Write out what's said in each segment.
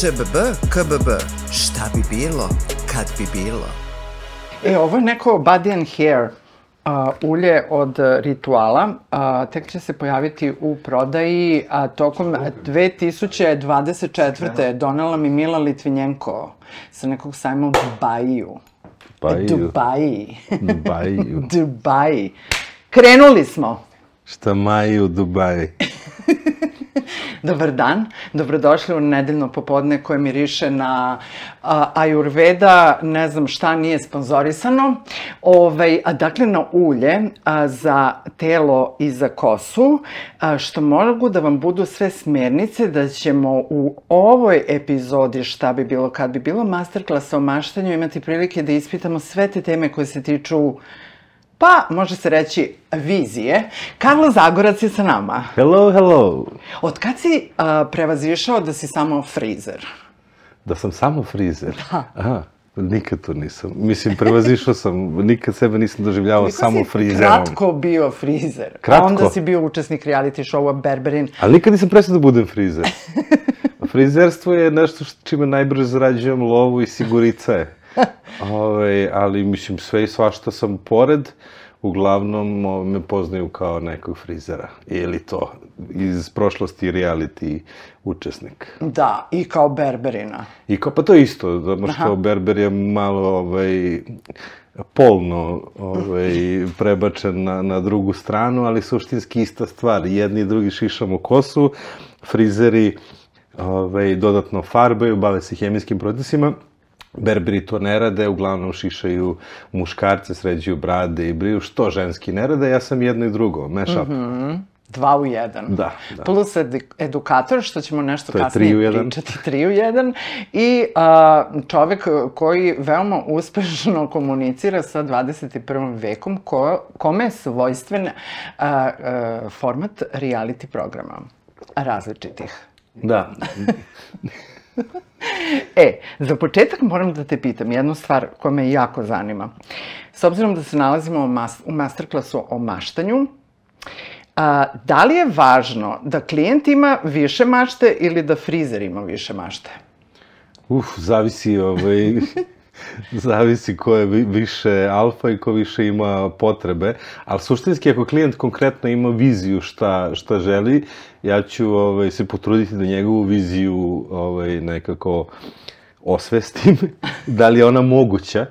ŠBB, KBB, šta bi bilo, kad bi bilo? E, ovo je neko body and hair a, ulje od rituala. A, tek će se pojaviti u prodaji, a tokom 2024. donela mi Mila Litvinjenko sa nekog sajma u Dubaju. Dubaju. Dubaji. Dubaju. Dubaji. Krenuli smo. Šta maji u Dubaji? Dobar dan, dobrodošli u nedeljno popodne koje miriše na a, Ayurveda, ne znam šta nije sponzorisano. Ovaj, a, dakle, na ulje a, za telo i za kosu, a, što mogu da vam budu sve smernice da ćemo u ovoj epizodi šta bi bilo kad bi bilo masterklasa o maštanju imati prilike da ispitamo sve te teme koje se tiču Pa, može se reći, vizije. Karlo Zagorac je sa nama. Hello, hello. Od kad si a, prevazišao da si samo frizer? Da sam samo frizer? Da. Aha, nikad to nisam. Mislim, prevazišao sam, nikad sebe nisam doživljavao Koliko samo si frizerom. kratko bio frizer. Kratko? A onda si bio učesnik reality showa Berberin. Ali nikad nisam prestao da budem frizer. Frizerstvo je nešto što čime najbrže zarađujem lovu i sigurica je. Ove, ali, mislim, sve i svašta sam pored, uglavnom o, me poznaju kao nekog frizera. Ili to, iz prošlosti reality učesnik. Da, i kao Berberina. I kao, pa to je isto, zato što Berber je malo, ovaj, polno ovaj, prebačen na, na drugu stranu, ali suštinski ista stvar. Jedni i drugi šišamo kosu, frizeri ovaj, dodatno farbaju, bave se hemijskim procesima, Berberi to ne rade, uglavnom šišaju muškarce, sređuju brade i briju, što ženski ne rade, ja sam jedno i drugo, mash up. Mm -hmm. Dva u jedan. Da, da. Plus ed edukator, što ćemo nešto To je kasnije tri pričati, tri u jedan. I a, čovek koji veoma uspešno komunicira sa 21. vekom, ko, kome je svojstven a, a, format reality programa različitih. Da. E, za početak moram da te pitam jednu stvar koja me jako zanima. S obzirom da se nalazimo u, mas u masterklasu o maštanju, a, da li je važno da klijent ima više mašte ili da frizer ima više mašte? Uf, zavisi, ovaj, zavisi ko je vi- više alfa i ko više ima potrebe, ali suštinski ako klijent konkretno ima viziju šta, šta želi, ja ću ovaj, se potruditi da njegovu viziju ovaj, nekako osvestim, da li je ona moguća,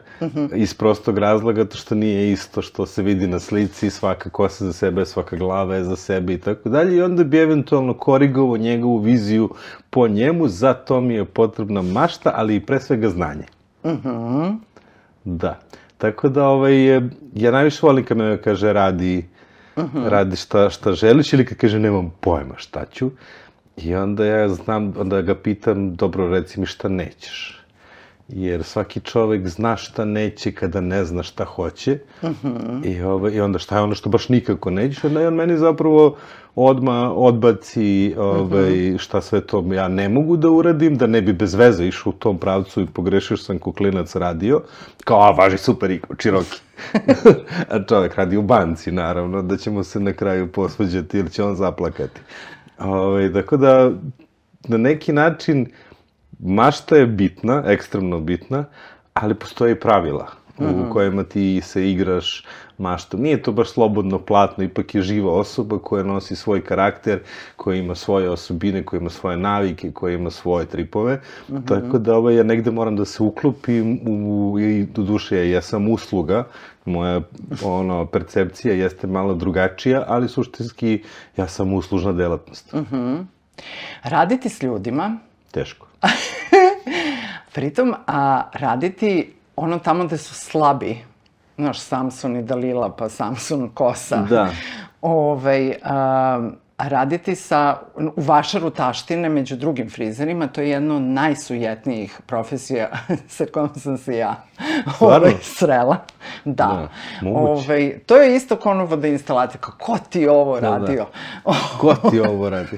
iz prostog razloga, to što nije isto što se vidi na slici, svaka kosa za sebe, svaka glava je za sebe i tako dalje, i onda bi eventualno korigovao njegovu viziju po njemu, za to mi je potrebna mašta, ali i pre svega znanje. Da. Tako da, ovaj, ja najviše volim kad me kaže radi, radi šta, šta želiš ili kad kaže nemam pojma šta ću. I onda ja znam, onda ga pitam, dobro, reci mi šta nećeš. Jer svaki čovek zna šta neće kada ne zna šta hoće. I, ovaj, I onda šta je ono što baš nikako nećeš. Onda on meni zapravo odma odbaci ovaj, šta sve to ja ne mogu da uradim, da ne bi bez veze išao u tom pravcu i pogrešio što sam kuklinac radio. Kao, a, važi super, Iko, Čiroki. a čovek radi u banci, naravno, da ćemo se na kraju posvađati ili će on zaplakati. Ovaj, tako da, na neki način, mašta je bitna, ekstremno bitna, ali postoje i pravila u kojima ti se igraš maštom. Nije to baš slobodno platno, ipak je živa osoba koja nosi svoj karakter, koja ima svoje osobine, koja ima svoje navike, koja ima svoje tripove. Tako da ovaj, ja negde moram da se uklopim u, i do duše ja jesam usluga, moja ono, percepcija jeste malo drugačija, ali suštinski ja sam uslužna delatnost. Raditi s ljudima, Teško. pritom, a raditi ono tamo gde su slabi, znaš, Samson i Dalila, pa Samson kosa. Da. Ovaj, a, raditi sa, u vašaru taštine među drugim frizerima, to je jedno od najsujetnijih profesija sa kojom sam se ja ovaj, srela. Da. Da, ovaj, to je isto kao ono vodoinstalacija. Kao, ko ti ovo da. radio? Ko ti ovo radi?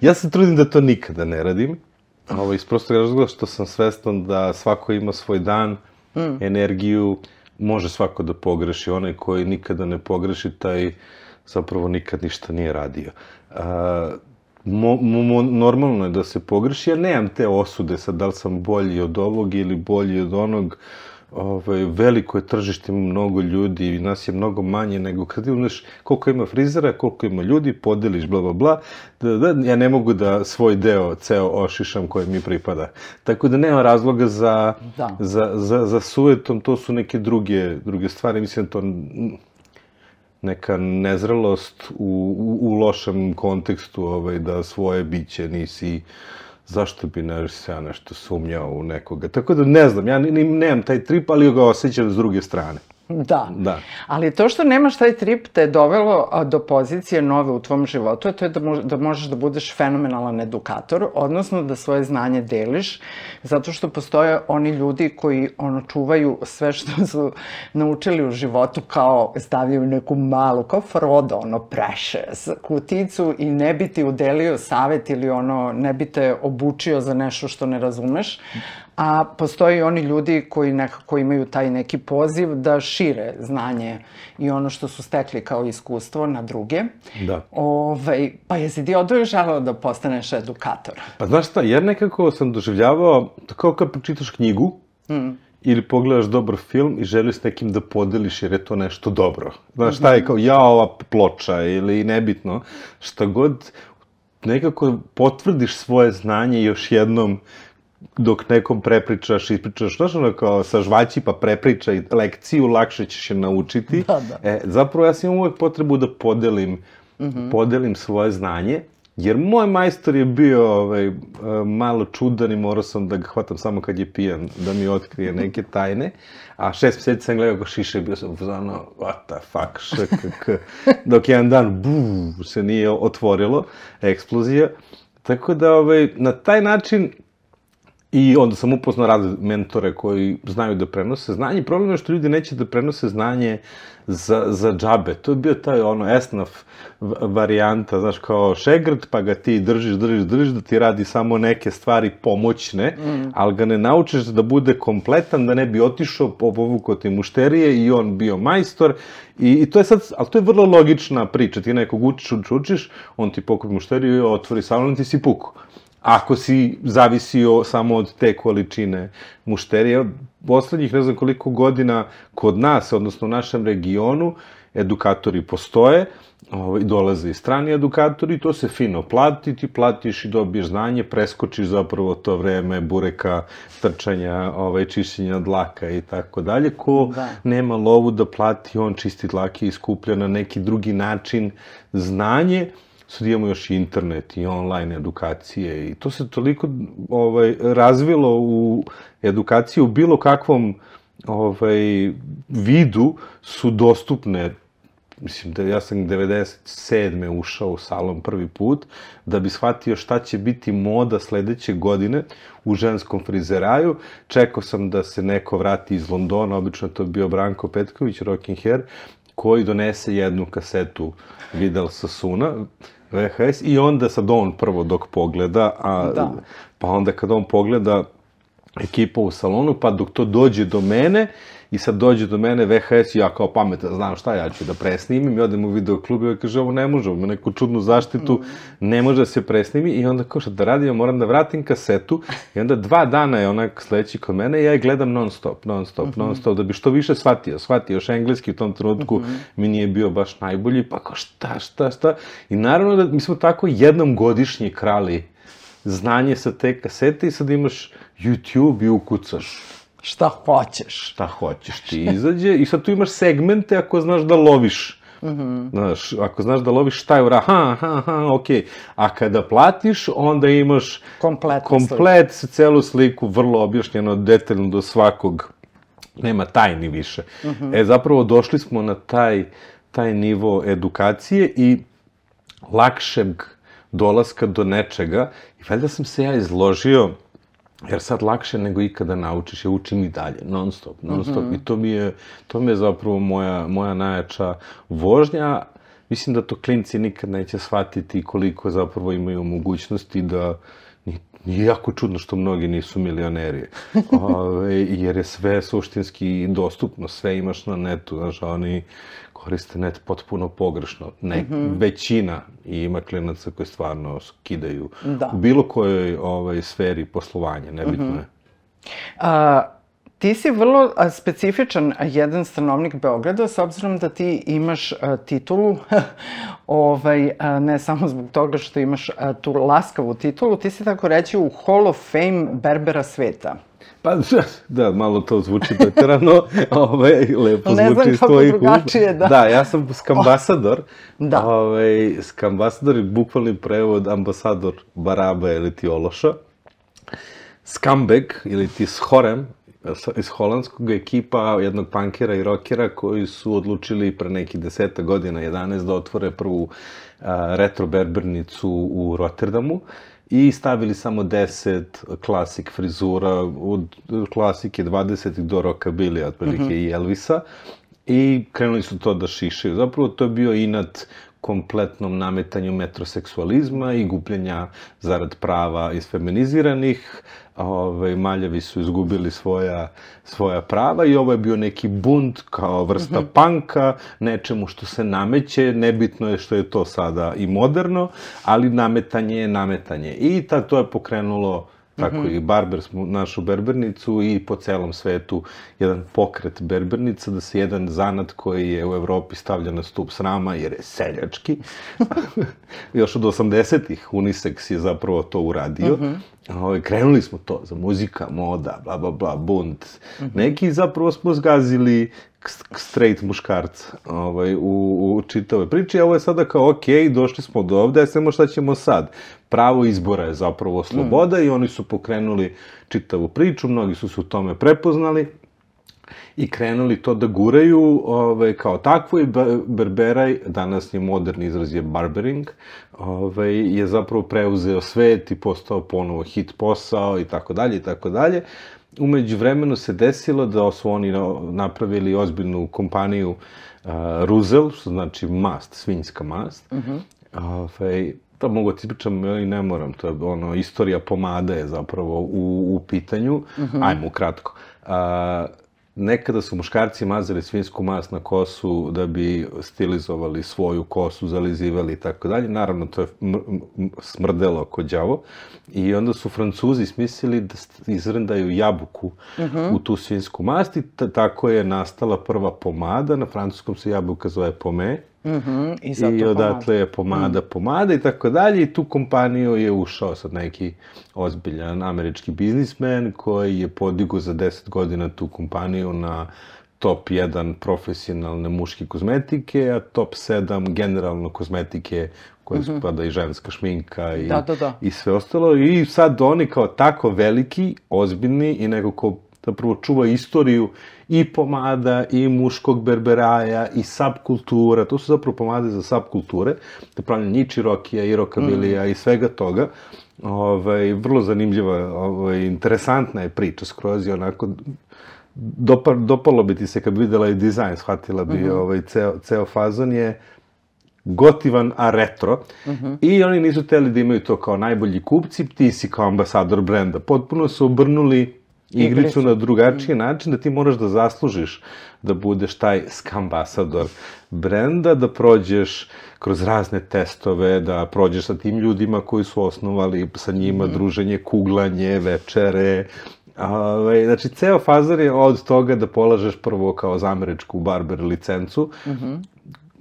Ja se trudim da to nikada ne radim. Ovo, iz prostog razloga što sam svestan da svako ima svoj dan, energiju, može svako da pogreši. Onaj koji nikada ne pogreši, taj zapravo nikad ništa nije radio. A, mo, mo, normalno je da se pogreši, ja nemam te osude sad da li sam bolji od ovog ili bolji od onog, ovaj, veliko je tržište, ima mnogo ljudi i nas je mnogo manje nego kad imaš koliko ima frizera, koliko ima ljudi, podeliš bla bla bla, da, da, ja ne mogu da svoj deo ceo ošišam koji mi pripada. Tako da nema razloga za, Da. za, za, za sujetom, to su neke druge, druge stvari, mislim da to neka nezrelost u, u, u lošem kontekstu, ovaj, da svoje biće nisi zašto bi ne se ja nešto sumnjao u nekoga. Tako da ne znam, ja ni, ni, nemam taj trip, ali ga osjećam s druge strane. Da. Da. Ali to što nemaš taj trip te je dovelo do pozicije nove u tvom životu, a to je da, mož, da možeš da budeš fenomenalan edukator, odnosno da svoje znanje deliš, zato što postoje oni ljudi koji ono čuvaju sve što su naučili u životu kao stavljaju neku malu, kao Frodo, ono precious kuticu i ne bi ti udelio savet ili ono ne bi te obučio za nešto što ne razumeš, a postoji oni ljudi koji nekako imaju taj neki poziv da šire znanje i ono što su stekli kao iskustvo na druge. Da. Ovaj, pa jesi ti odvoje želeo da postaneš edukator? Pa znaš šta, ja nekako sam doživljavao, kao kad pročitaš knjigu, mm. ili pogledaš dobar film i želiš s nekim da podeliš jer je to nešto dobro. Znaš, šta je kao, ja ova ploča ili nebitno, šta god, nekako potvrdiš svoje znanje još jednom dok nekom prepričaš, ispričaš, znaš ono kao sa žvaći pa prepričaj lekciju, lakše ćeš je naučiti. Da, da. E, zapravo ja sam imam uvek potrebu da podelim, mm -hmm. podelim svoje znanje, jer moj majstor je bio ovaj, malo čudan i morao sam da ga hvatam samo kad je pijan, da mi otkrije neke tajne. A šest meseci sam gledao kao šiše i bio sam ono, what the fuck, škk. Dok jedan dan, bu, se nije otvorilo, eksplozija. Tako da, ovaj, na taj način I onda sam upoznao razne mentore koji znaju da prenose znanje. Problem je što ljudi neće da prenose znanje za, za džabe. To je bio taj ono esnaf varijanta, znaš, kao šegrd, pa ga ti držiš, držiš, držiš, da ti radi samo neke stvari pomoćne, mm. ali ga ne naučiš da bude kompletan, da ne bi otišao, povukao ti mušterije i on bio majstor. I, I to je sad, ali to je vrlo logična priča. Ti nekog učiš, učiš, on ti pokupi mušteriju i otvori salon, ti si puku ako si zavisio samo od te količine mušterija. Poslednjih ne znam koliko godina kod nas, odnosno u našem regionu, edukatori postoje, ovaj, dolaze i strani edukatori, to se fino plati, ti platiš i dobiješ znanje, preskočiš zapravo to vreme bureka, trčanja, ovaj, čišćenja dlaka i tako dalje. Ko da. nema lovu da plati, on čisti dlake i skuplja na neki drugi način znanje, sad imamo još internet i online edukacije i to se toliko ovaj, razvilo u edukaciju u bilo kakvom ovaj, vidu su dostupne mislim da ja sam 97. ušao u salon prvi put, da bi shvatio šta će biti moda sledeće godine u ženskom frizeraju. Čekao sam da se neko vrati iz Londona, obično to bio Branko Petković, Rocking Hair, koji donese jednu kasetu Vidal Sasuna, VHS, i onda sad on prvo dok pogleda, a, da. pa onda kad on pogleda ekipa u salonu, pa dok to dođe do mene, i sad dođe do mene VHS i ja kao pametan znam šta ja ću da presnimim i odem u videoklub i kaže ovo ne može, ima neku čudnu zaštitu, ne može da se presnimi i onda kao šta da radim, moram da vratim kasetu i onda dva dana je onak sledeći kod mene i ja je gledam non stop, non stop, mm -hmm. non stop, da bi što više shvatio, shvatio još engleski u tom trenutku mm -hmm. mi nije bio baš najbolji, pa kao šta, šta, šta i naravno da mi smo tako jednom godišnje krali znanje sa te kasete i sad imaš YouTube i ukucaš šta hoćeš. Šta hoćeš ti izađe i sad tu imaš segmente ako znaš da loviš. Mm -hmm. Znaš, ako znaš da loviš šta je ura, ha, ha, ha, okej. Okay. A kada platiš, onda imaš komplet, komplet sliku. celu sliku, vrlo objašnjeno, detaljno do svakog. Nema tajni više. Mm -hmm. E, zapravo došli smo na taj, taj nivo edukacije i lakšeg dolaska do nečega. I valjda sam se ja izložio Jer sad lakše nego ikada naučiš, ja učim i dalje, non stop, non stop. Mm -hmm. I to mi je, to mi je zapravo moja, moja najjača vožnja. Mislim da to klinci nikad neće shvatiti koliko zapravo imaju mogućnosti da nije jako čudno što mnogi nisu milioneri, ove, jer je sve suštinski dostupno, sve imaš na netu, znaš, a oni koriste net potpuno pogrešno. Ne, mm -hmm. Većina i ima klinaca koji stvarno skidaju Da. u bilo kojoj ovaj, sferi poslovanja, nebitno je. A, ti si vrlo specifičan jedan stanovnik Beograda, s obzirom da ti imaš titulu, ovaj, ne samo zbog toga što imaš tu laskavu titulu, ti si tako reći u Hall of Fame Berbera sveta. Pa da, malo to zvuči preterano, ovaj, lepo Ne zvuči iz tvojih usta. drugačije, da. Da, ja sam skambasador. Da. Ovaj, skambasador je bukvalni prevod ambasador Baraba ili ti Ološa. Skambeg ili ti Shorem iz holandskog ekipa jednog pankera i rokera koji su odlučili pre nekih deseta godina, 11, da otvore prvu a, retro berbernicu u Rotterdamu i stavili samo 10 klasik frizura, od klasike 20 do rockabilly, otprilike mm -hmm. i Elvisa. I krenuli su to da šišaju. Zapravo to je bio inat kompletnom nametanju metroseksualizma i gubljenja zarad prava iz feminiziranih. Ove, maljevi su izgubili svoja, svoja prava i ovo je bio neki bunt kao vrsta mm -hmm. panka, nečemu što se nameće, nebitno je što je to sada i moderno, ali nametanje je nametanje. I ta, to je pokrenulo Tako mm -hmm. i Barber smo našu berbernicu i po celom svetu jedan pokret berbernica, da se jedan zanat koji je u Evropi stavlja na stup srama jer je seljački. Još od 80-ih Unisex je zapravo to uradio. Mm -hmm. Ove, krenuli smo to za muzika, moda, bla, bla, bla, bunt. Mm -hmm. Neki zapravo smo zgazili straight muškarca ovaj, u, u čitave priče. Ovo je sada kao, ok, došli smo do ovde, samo šta ćemo sad? Pravo izbora je zapravo sloboda mm. i oni su pokrenuli čitavu priču, mnogi su se u tome prepoznali i krenuli to da guraju ovaj, kao takvo i Berberaj, danas je moderni izraz je barbering, ovaj, je zapravo preuzeo svet i postao ponovo hit posao i tako dalje i tako dalje. Umeđu vremenu se desilo da su oni napravili ozbiljnu kompaniju uh, Ruzel, što znači mast, svinjska mast. Uh -huh. Ovaj, to mogu ti pričam i ne moram, to je ono, istorija pomade je zapravo u, u pitanju. Uh -huh. Ajmo, ukratko. Uh, Nekada su muškarci mazali svinsku mast na kosu da bi stilizovali svoju kosu, zalizivali i tako dalje. Naravno, to je smrdelo kod đavo. I onda su Francuzi smislili da izrndaju jabuku uh -huh. u tu svinsku mast i tako je nastala prva pomada. Na francuskom se jabuka zove pome. Mm -hmm, I, I odatle pomada. je pomada, mm. pomada i tako dalje. I tu kompaniju je ušao sad neki ozbiljan američki biznismen koji je podigo za 10 godina tu kompaniju na top 1 profesionalne muške kozmetike, a top 7 generalno kozmetike koje mm -hmm. spada i ženska šminka i, da, da, da. i sve ostalo. I sad oni kao tako veliki, ozbiljni i neko ko zapravo čuva istoriju i pomada, i muškog berberaja, i subkultura. To su zapravo pomade za subkulture, da pravljaju i čirokija, i rokabilija, mm. i svega toga. Ovaj, vrlo zanimljiva, ovaj, interesantna je priča skroz i onako dopar, dopalo bi ti se kad bi videla i dizajn, shvatila bi mm -hmm. ovaj, ceo, ceo fazon je gotivan, a retro. Mm -hmm. I oni nisu teli da imaju to kao najbolji kupci, ti si kao ambasador brenda. Potpuno su obrnuli igricu na drugačiji način, da ti moraš da zaslužiš da budeš taj skambasador brenda, da prođeš kroz razne testove, da prođeš sa tim ljudima koji su osnovali sa njima mm. druženje, kuglanje, večere, Ove, znači, ceo fazar je od toga da polažeš prvo kao zameričku barber licencu, mm -hmm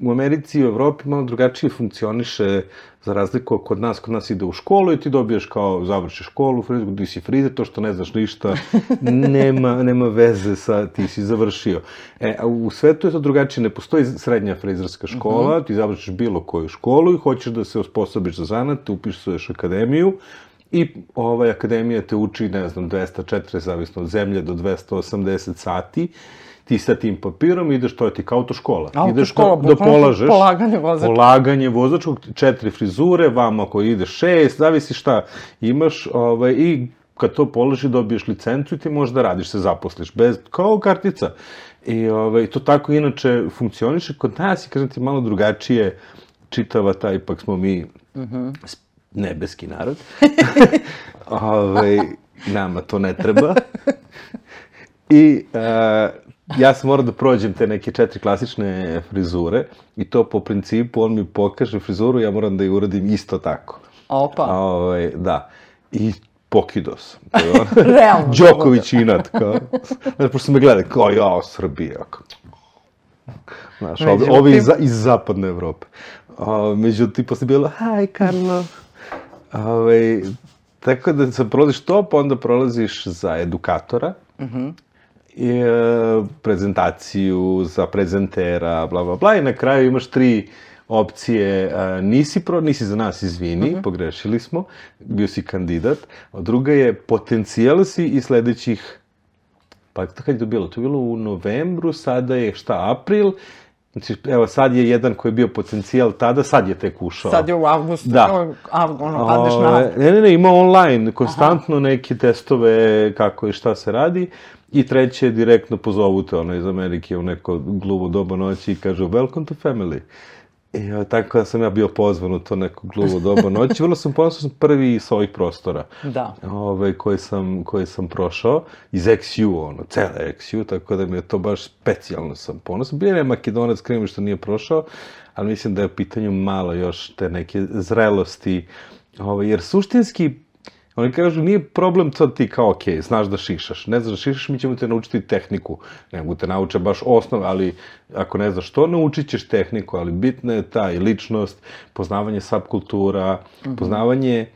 u Americi i u Evropi malo drugačije funkcioniše, za razliku kod nas, kod nas ide u školu i ti dobiješ kao, završiš školu, frizer, ti si frizer, to što ne znaš ništa, nema, nema veze sa, ti si završio. E, a u svetu je to drugačije, ne postoji srednja frizerska škola, uh mhm. -huh. ti završiš bilo koju školu i hoćeš da se osposobiš za zanat, upišuješ akademiju, I ovaj akademija te uči, ne znam, 240, zavisno od zemlje, do 280 sati ti sa tim papirom ideš, to je ti kao autoškola. Autoškola, ideš da polažeš. Polaganje vozačkog. Polaganje vozačkog, četiri frizure, vama ako ide šest, zavisi šta imaš, ovaj, i kad to položi dobiješ licencu i ti možeš da radiš, se zaposliš, bez, kao kartica. I ovaj, to tako inače funkcioniše. Kod nas je, kažem ti, malo drugačije čitava ta, ipak smo mi uh -huh nebeski narod. Ove, nama to ne treba. I uh, ja sam morao da prođem te neke četiri klasične frizure i to po principu on mi pokaže frizuru, ja moram da je uradim isto tako. Opa. A, ovaj, da. I pokido sam. Realno. Đoković inat, kao. Znaš, pošto me gleda, kao, ja, Srbija, kao. Znaš, ovi, ovi iz, iz zapadne Evrope. A, međutim, posle bilo, hi, Karlo. Ove, tako da se prolaziš to, pa onda prolaziš za edukatora. I, e, prezentaciju za prezentera, bla, bla, bla. I na kraju imaš tri opcije. E, nisi pro, nisi za nas, izvini, pogrešili smo. Bio si kandidat. A druga je potencijal si i sledećih Pa kad je to bilo? To je bilo u novembru, sada je šta, april? Znači, evo, sad je jedan koji je bio potencijal tada, sad je tek ušao. Sad je u avgustu, Da. av, ono, padneš na... Ne, ne, ne, ima online, konstantno neke testove kako i šta se radi. I treće, direktno pozovu te ono iz Amerike u neko gluvo doba noći i kažu welcome to family. I o, tako da sam ja bio pozvan u to neko gluvo doba noći. Vrlo sam ponosan, sam prvi sa ovih prostora Da. ovaj, koji, sam, koji sam prošao iz XU, ono, cele XU, tako da mi je to baš specijalno sam ponosan. Bio je Makedonac, krivo što nije prošao, ali mislim da je u pitanju malo još te neke zrelosti, ovaj, jer suštinski, oni kažu, nije problem to ti kao, ok, znaš da šišaš, ne znaš da šišaš, mi ćemo te naučiti tehniku, ne mogu te nauče baš osnov, ali ako ne znaš to, naučit ćeš tehniku, ali bitna je ta i ličnost, poznavanje subkultura, poznavanje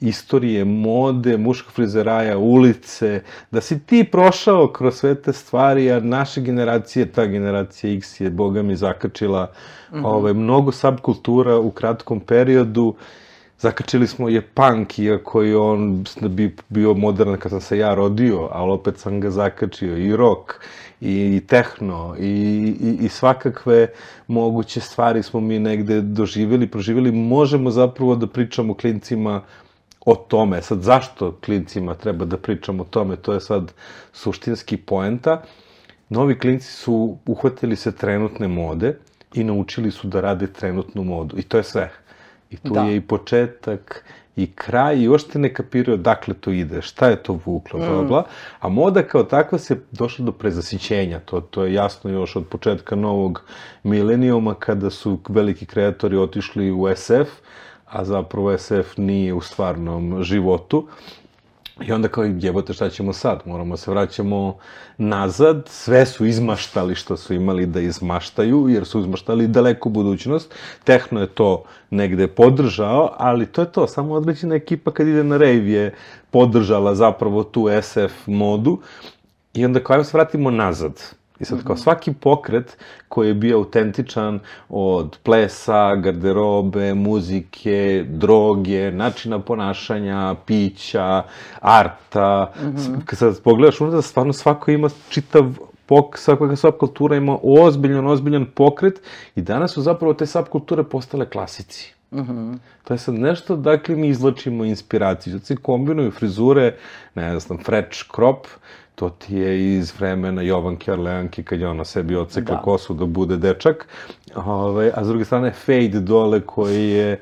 istorije, mode, muškog frizeraja, ulice, da si ti prošao kroz sve te stvari, a naše generacije, ta generacija X je, boga mi, zakačila ovaj, mnogo subkultura u kratkom periodu, Zakačili smo je punk, iako je on bi bio modern kad sam se ja rodio, ali opet sam ga zakačio i rock, i tehno, i, i, i svakakve moguće stvari smo mi negde doživjeli, proživjeli. Možemo zapravo da pričamo klincima o tome. Sad, zašto klincima treba da pričamo o tome, to je sad suštinski poenta. Novi klinci su uhvatili se trenutne mode i naučili su da rade trenutnu modu. I to je sve. I tu Da. je i početak i kraj i uopšte ne kapiraju dakle to ide, šta je to vuklo, bla, Mm. bla. A moda kao takva se došla do prezasićenja, to, to je jasno još od početka novog milenijuma kada su veliki kreatori otišli u SF, a zapravo SF nije u stvarnom životu. I onda kao, jebote, šta ćemo sad? Moramo se vraćamo nazad, sve su izmaštali što su imali da izmaštaju, jer su izmaštali daleku budućnost. Tehno je to negde podržao, ali to je to, samo određena ekipa kad ide na rave je podržala zapravo tu SF modu. I onda kao, ajmo se vratimo nazad. I sad kao svaki pokret koji je bio autentičan od plesa, garderobe, muzike, droge, načina ponašanja, pića, arta, kad sad pogledaš unutra, stvarno svako ima čitav pok, svaka subkultura ima ozbiljan, ozbiljan pokret i danas su zapravo te subkulture postale klasici. To je sad nešto, dakle, mi izlačimo inspiraciju. Sad se kombinuju frizure, ne znam, French crop, to ti je iz vremena Jovanke Orleanke, kad je ona sebi odsekla Da. kosu da bude dečak, Ove, a s druge strane fade dole koji je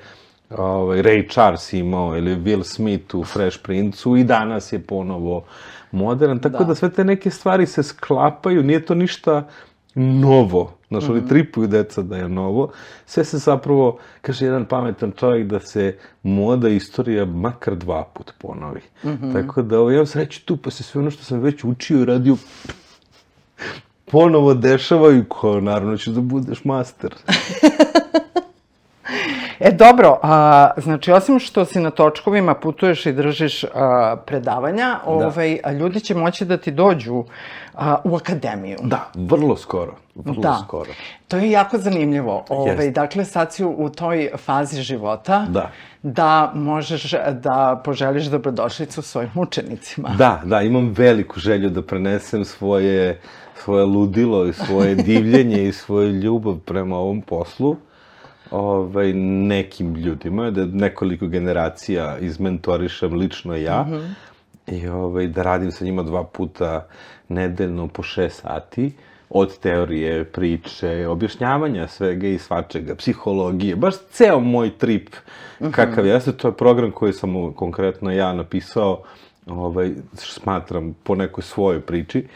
ovaj, Ray Charles imao ili Will Smith u Fresh Prince-u i danas je ponovo modern, tako da. Da. sve te neke stvari se sklapaju, nije to ništa novo, znaš, oni tripuju deca da je novo, sve se zapravo, kaže jedan pametan čovjek da se moda i istorija makar dva put ponovi. Tako da, ovo, ja sreću tu, pa se sve ono što sam već učio i radio ponovo dešavaju, ko naravno ćeš da budeš master. E, dobro, a, znači, osim što si na točkovima putuješ i držiš a, predavanja, ovaj, a ljudi će moći da ti dođu a, u akademiju. Da, vrlo skoro, vrlo Da. skoro. To je jako zanimljivo. Ovaj, Jeste. dakle, sad si u, u toj fazi života Da. da možeš da poželiš dobrodošlicu svojim učenicima. Da, da, imam veliku želju da prenesem svoje, svoje ludilo i svoje divljenje i svoju ljubav prema ovom poslu ovaj, nekim ljudima, da nekoliko generacija izmentorišem lično ja i ovaj, da radim sa njima dva puta nedeljno po šest sati od teorije, priče, objašnjavanja svega i svačega, psihologije, baš ceo moj trip kakav jeste, to je program koji sam konkretno ja napisao, ovaj, smatram po nekoj svojoj priči.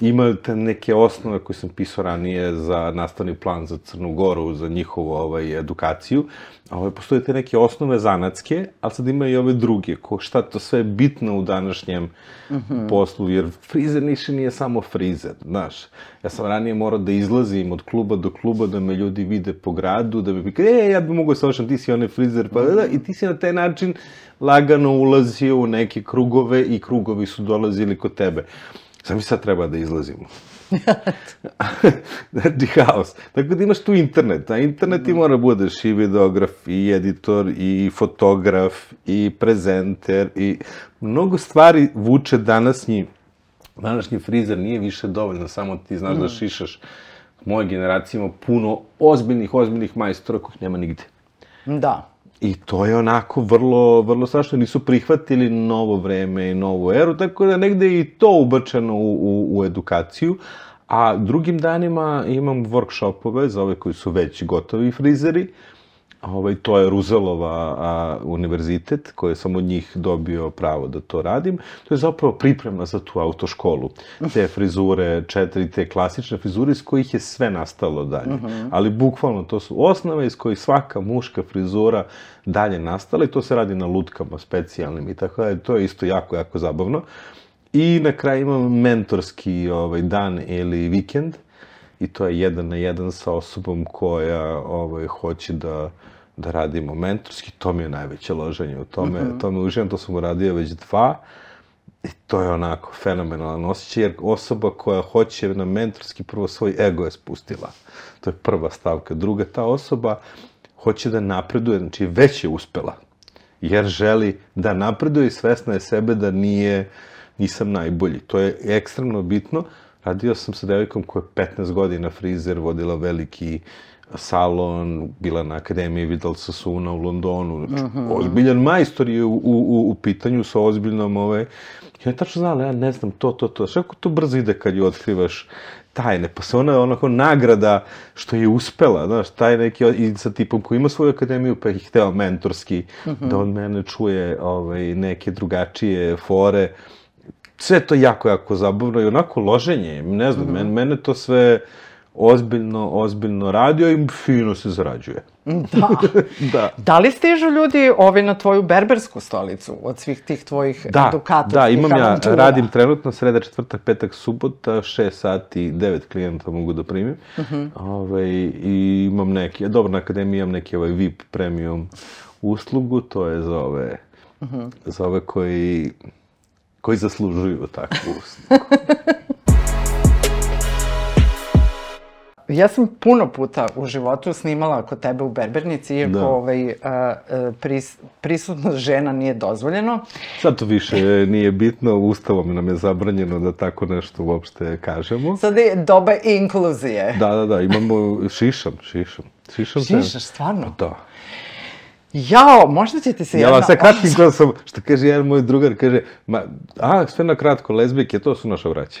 Ima te neke osnove koje sam pisao ranije za nastavni plan za Crnu Goru, za njihovu ovaj, edukaciju. Ovaj, postoje te neke osnove zanatske, ali sad ima i ove druge, ko šta to sve je bitno u današnjem mm -hmm. poslu, jer frizer niše nije samo frizer, znaš. Ja sam ranije morao da izlazim od kluba do kluba, da me ljudi vide po gradu, da bi mi e, ja bi mogo savršen, ti si onaj frizer, pa da, i ti si na taj način lagano ulazio u neke krugove i krugovi su dolazili kod tebe. Sad mi sad treba da izlazimo. znači, haos. Tako da imaš tu internet, a internet ti mora budeš i videograf, i editor, i fotograf, i prezenter, i mnogo stvari vuče današnji, današnji frizer nije više dovoljno, samo ti znaš mm. da šišaš. Moje generacije ima puno ozbiljnih, ozbiljnih majstora kojih nema nigde. Da. I to je onako vrlo, vrlo strašno. Nisu prihvatili novo vreme i novu eru, tako da negde je i to ubačeno u, u, u edukaciju. A drugim danima imam workshopove za ove koji su već gotovi frizeri. Ovaj, to je Ruzelova a, univerzitet, koje sam od njih dobio pravo da to radim. To je zapravo priprema za tu autoškolu. Te frizure, četiri te klasične frizure iz kojih je sve nastalo dalje. Uh -huh. Ali bukvalno to su osnove iz kojih svaka muška frizura dalje nastala i to se radi na lutkama specijalnim i tako da to je isto jako, jako zabavno. I na kraju imam mentorski ovaj, dan ili vikend i to je jedan na jedan sa osobom koja ovaj, hoće da, da radimo mentorski. To mi je najveće loženje u tome. Mm -hmm. To me uživam, to sam uradio već dva. I to je onako fenomenalan osjećaj, jer osoba koja hoće na mentorski prvo svoj ego je spustila. To je prva stavka. Druga, ta osoba hoće da napreduje, znači već je uspela. Jer želi da napreduje i svesna je sebe da nije, nisam najbolji. To je ekstremno bitno. Radio sam sa devojkom koja je 15 godina frizer, vodila veliki salon, bila na Akademiji Vidal Sasuna u Londonu. Znači, uh -huh. ozbiljan majstor je u, u, u pitanju sa ozbiljnom ove... Ja tačno znala, ja ne znam to, to, to. Što to brzo ide kad ju otkrivaš tajne, pa se ona je onako nagrada što je uspela, znaš, taj neki, i sa tipom koji ima svoju akademiju, pa ih hteo mentorski, uh -huh. da on mene čuje ovaj, neke drugačije fore, sve to jako, jako zabavno i onako loženje, ne znam, mm -hmm. mene, mene to sve ozbiljno, ozbiljno radio i fino se zarađuje. Da. da. Da li stižu ljudi ovi na tvoju berbersku stolicu od svih tih tvojih da, edukatorskih Da, imam ja, radim trenutno sreda, četvrtak, petak, subota, 6 sati, 9 klijenta mogu da primim. Uh -huh. Ove, I imam neki, dobro, na akademiji imam neki ovaj VIP premium uslugu, to je za ove, uh -huh. za ove koji koji zaslužuju takvu uslugu. ja sam puno puta u životu snimala kod tebe u Berbernici, iako da. ovaj, a, pris, prisutnost žena nije dozvoljeno. Sad to više nije bitno, ustavom nam je zabranjeno da tako nešto uopšte kažemo. Sad je doba inkluzije. Da, da, da, imamo šišam, šišam. Šišam Šišaš, stvarno? Da. Jao, možda ćete se jedna... Ja sve kratkim glasom, što kaže jedan moj drugar, kaže, ma, a, sve na kratko, lezbijke, to su naša vraća.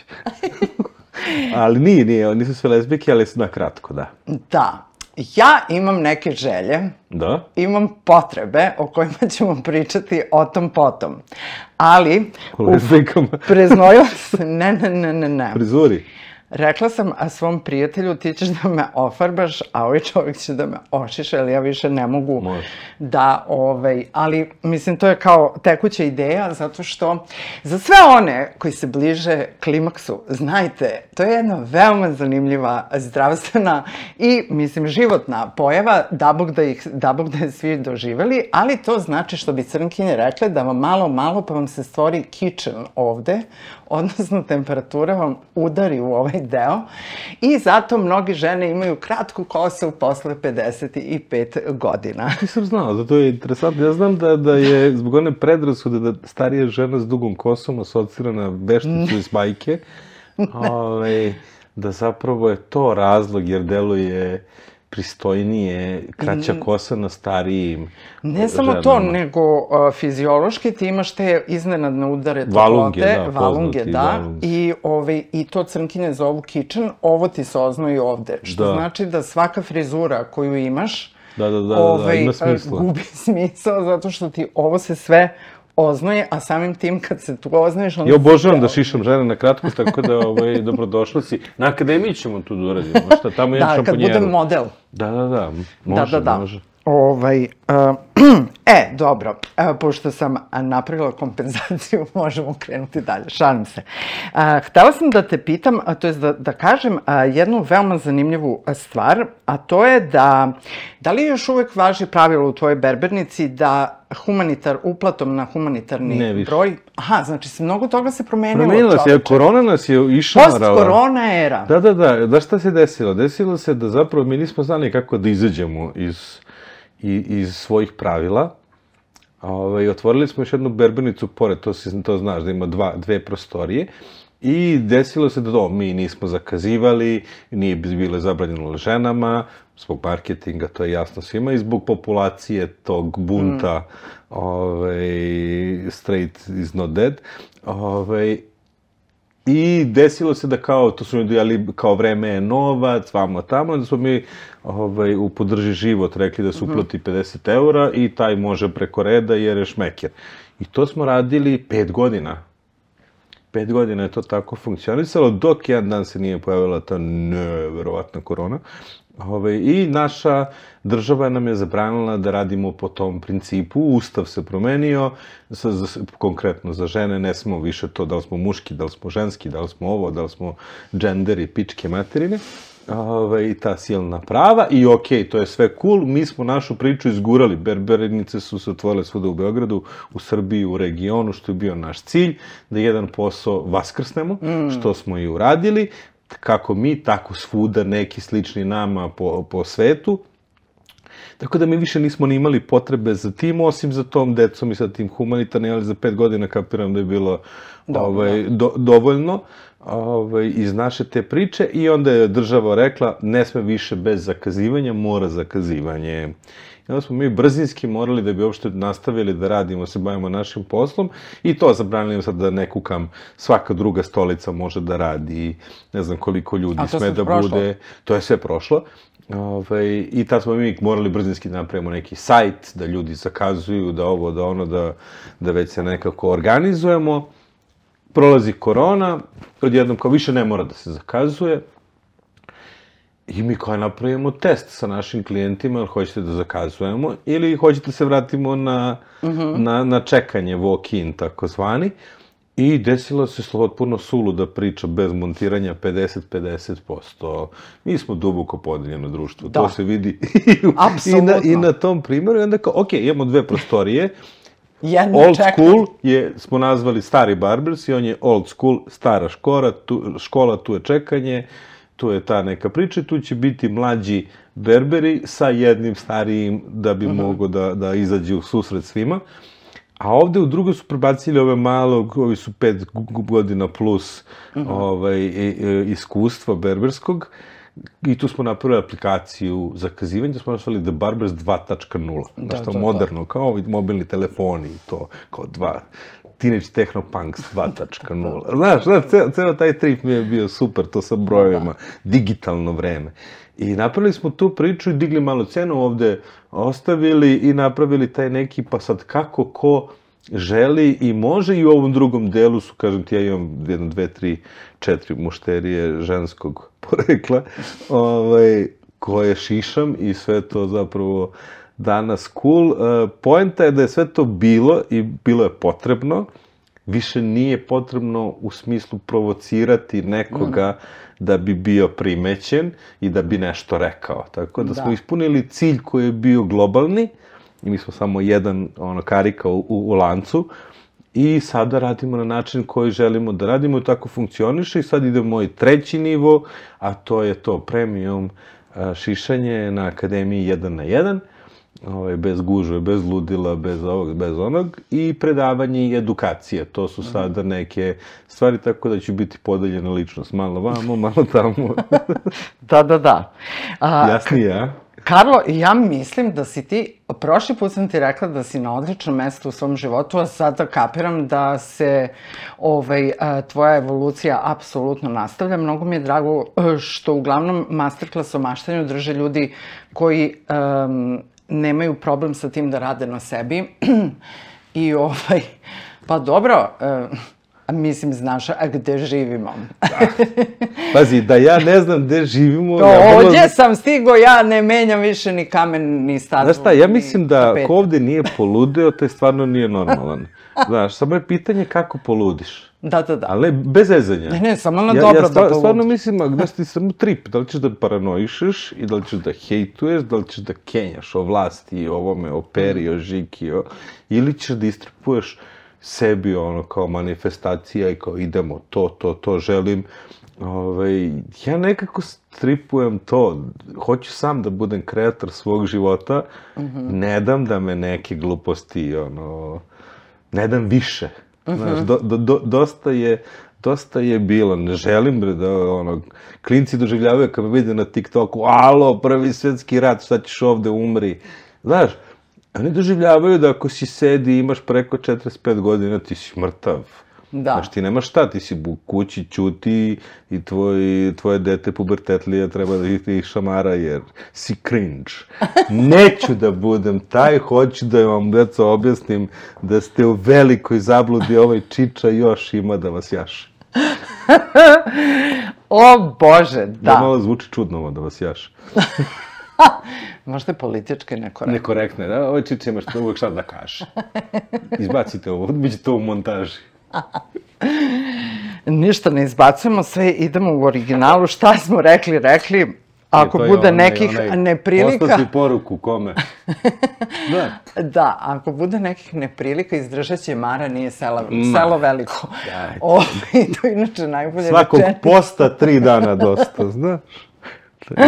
ali nije, nije, nisu sve lezbijke, ali su na kratko, da. Da. Ja imam neke želje. Da? Imam potrebe o kojima ćemo pričati o tom potom. Ali... O lezbijkama? Preznojila sam... Ne, ne, ne, ne, ne. Prizuri? Rekla sam a svom prijatelju ti ćeš da me ofarbaš, a ovaj čovjek će da me ošiša, ali ja više ne mogu Može. da, ovaj, ali mislim to je kao tekuća ideja, zato što za sve one koji se bliže klimaksu, znajte, to je jedna veoma zanimljiva zdravstvena i, mislim, životna pojava, da bog da, ih, da bog da je svi doživeli, ali to znači što bi crnkinje rekle da vam malo, malo pa vam se stvori kitchen ovde, odnosno temperatura vam udari u ovaj deo i zato mnogi žene imaju kratku kosu posle 55 godina. Nisam znao, da to je interesantno. Ja znam da, da je zbog one predrasude da starija žena s dugom kosom asocira na vešticu iz bajke, ovaj, da zapravo je to razlog jer deluje pristojnije, kraća kosa na starijim Ne samo ženama. to, nego uh, fiziološki ti imaš te iznenadne udare toplote, Valunge, da, valunge, da, valunge. i, ovaj, i to crnkinje zovu kičan, ovo ti se oznoji ovde, što Da. znači da svaka frizura koju imaš, Da, da, da, da, ovaj, ima uh, smisla. gubi smisao, zato što ti ovo se sve oznoje, a samim tim kad se tu oznoješ, onda Ja obožavam da šišam žene na kratko, tako da ovaj, dobrodošla si. Na akademiji ćemo tu da uradimo, šta, tamo je Da, kad šamponjeru. budem model. Da, da, da, može, da, da, da. može. Ovaj, uh, e, dobro, uh, pošto sam napravila kompenzaciju, možemo krenuti dalje, šalim se. Uh, htela sam da te pitam, a, to je da, da kažem uh, jednu veoma zanimljivu stvar, a to je da, da li još uvek važi pravilo u tvojoj berbernici da humanitar, uplatom na humanitarni Ne više. broj, aha, znači se mnogo toga se promenilo. Promenila se, korona nas je išamarala. Post-korona era. Da, da, da. Da šta se desilo? Desilo se da zapravo mi nismo znali kako da izađemo iz, i, iz svojih pravila. Ove, otvorili smo još jednu berbernicu pored, to, si, to znaš, da ima dva, dve prostorije. I desilo se da to, mi nismo zakazivali, nije bile zabranjeno ženama, zbog marketinga, to je jasno svima, i zbog populacije tog bunta, ovaj, straight is not dead, ovaj, I desilo se da kao, to su ljudi jeli, kao vreme je novac, vamo tamo, da smo mi ovaj, u podrži život rekli da se uplati 50 eura i taj može preko reda jer je šmeker. I to smo radili pet godina. Pet godina je to tako funkcionisalo, dok jedan dan se nije pojavila ta neverovatna korona. Ove, I naša država nam je zabranila da radimo po tom principu. Ustav se promenio, sa, za, konkretno za žene ne smo više to da li smo muški, da li smo ženski, da li smo ovo, da li smo dženderi, pičke materine. Ove, I ta silna prava i okej, to je sve cool, mi smo našu priču izgurali, berberinice su se otvorile svuda u Beogradu, u Srbiji, u regionu, što je bio naš cilj, da jedan posao vaskrsnemo, mm. što smo i uradili, kako mi, tako svuda neki slični nama po, po svetu, Tako da mi više nismo ni imali potrebe za tim, osim za tom decom i sa tim humanitarnim, ali za pet godina kapiram da je bilo Dobro. ovaj, do, dovoljno ovaj, iz naše te priče i onda je država rekla ne sme više bez zakazivanja, mora zakazivanje. I onda smo mi brzinski morali da bi uopšte nastavili da radimo, se bavimo našim poslom i to zabranili sad da ne kukam, svaka druga stolica može da radi, ne znam koliko ljudi sme da prošlo? bude, to je sve prošlo. Ovaj, I tad smo mi morali brzinski da napravimo neki sajt, da ljudi zakazuju, da ovo, da ono, da, da već se nekako organizujemo. Prolazi korona, odjednom kao više ne mora da se zakazuje. I mi kao napravimo test sa našim klijentima, ili hoćete da zakazujemo, ili hoćete da se vratimo na, na, na čekanje, walk-in, takozvani. I desilo se slobodno suluda priča bez montiranja 50-50%. Mi smo duboko podeljeno društvo, Da. to se vidi i, i, na, i na tom primjeru. I onda kao, ok, imamo dve prostorije, Jedno Old čekanje. school je, smo nazvali stari Barbers i on je old school, stara škola, tu, škola, tu je čekanje, tu je ta neka priča, tu će biti mlađi berberi sa jednim starijim da bi mogo da, da izađe u susret svima. A ovde u drugo su prebacili ove malo, ovi su pet godina plus ovaj, i- i- iskustva berberskog. I tu smo napravili aplikaciju za kazivanje, to smo nazvali The Barbers 2.0. Da, Da, što da, da. moderno, kao ovi mobilni telefoni i to, kao dva, Teenage Technopunks 2.0. Znaš, znaš, ceo, ceo taj trip mi je bio super, to sa brojevima, digitalno vreme. I napravili smo tu priču i digli malo cenu ovde, ostavili i napravili taj neki, pa sad kako ko želi i može i u ovom drugom delu su, kažem ti, ja imam jedno, dve, tri, četiri mušterije ženskog porekla, ovaj, koje šišam i sve to zapravo danas cool. E, poenta je da je sve to bilo i bilo je potrebno, više nije potrebno u smislu provocirati nekoga da bi bio primećen i da bi nešto rekao. Tako da, Da. smo ispunili cilj koji je bio globalni i mi smo samo jedan ono, karika u, u, u lancu i sada radimo na način koji želimo da radimo i tako funkcioniše i sad ide moj treći nivo, a to je to premium a, šišanje na Akademiji 1 na 1 ovaj, bez gužve, bez ludila, bez ovog, bez onog, i predavanje i edukacija. To su sada neke stvari, tako da ću biti podeljena ličnost. Malo vamo, malo tamo. Da, da, da. A, Jasnije, a? Karlo, ja mislim da si ti, prošli put sam ti rekla da si na odličnom mestu u svom životu, a sada kapiram da se ovaj, tvoja evolucija apsolutno nastavlja. Mnogo mi je drago e, što uglavnom masterclass o maštanju drže ljudi koji um, nemaju problem sa tim da rade na sebi. I ovaj, pa dobro, uh, mislim, znaš, a gde živimo? Pazi, da ja ne znam gde živimo... To, ja vrlo- ovdje sam stigo, ja ne menjam više ni kamen, ni stazu. Znaš šta, ja mislim da ko ovde nije poludeo, taj stvarno nije normalan. Znaš, samo je pitanje kako poludiš. Da, da, da. Ali bez zezanja. Ne, ne, samo na ja, dobro ja da stvar, poludiš. stvarno mislim, gde si ti samo trip, da li ćeš da paranoišeš i da li ćeš da hejtuješ, da li ćeš da kenjaš o vlasti, o ovome, o peri, o žiki, o... ili ćeš da istripuješ sebi ono kao manifestacija i kao idemo to, to, to želim. Ove, ja nekako stripujem to, hoću sam da budem kreator svog života, ne dam da me neke gluposti, ono, ne dam više. Znaš, do, do, do, dosta je dosta je bilo, ne želim bre da ono, klinci doživljavaju kad me vide na TikToku, alo, prvi svetski rat, šta ćeš ovde, umri. Znaš, oni doživljavaju da ako si sedi i imaš preko 45 godina, ti si mrtav. Da. Znaš, ti nemaš šta, ti si u kući, ćuti i tvoj, tvoje dete pubertetlije treba da ih ih šamara jer si cringe. Neću da budem taj, hoću da vam, deco, objasnim da ste u velikoj zabludi, ovaj čiča još ima da vas jaše. O Bože, Da. da. malo zvuči čudno ovo da vas jaše. Možda je politički nekorektno. Nekorektno da? Ovaj čiča ima što uvek šta da kaže. Izbacite ovo, bit će to u montaži. Ništa ne izbacujemo, sve idemo u originalu. Šta smo rekli, rekli. Ako je bude onaj- nekih onaj, neprilika... Poslati poruku kome. da. Da, ako bude nekih neprilika, izdržat će Mara, nije sela, Ma. selo veliko. Dajte. O, i to je inače najbolje Svakog posta tri dana dosta, znaš?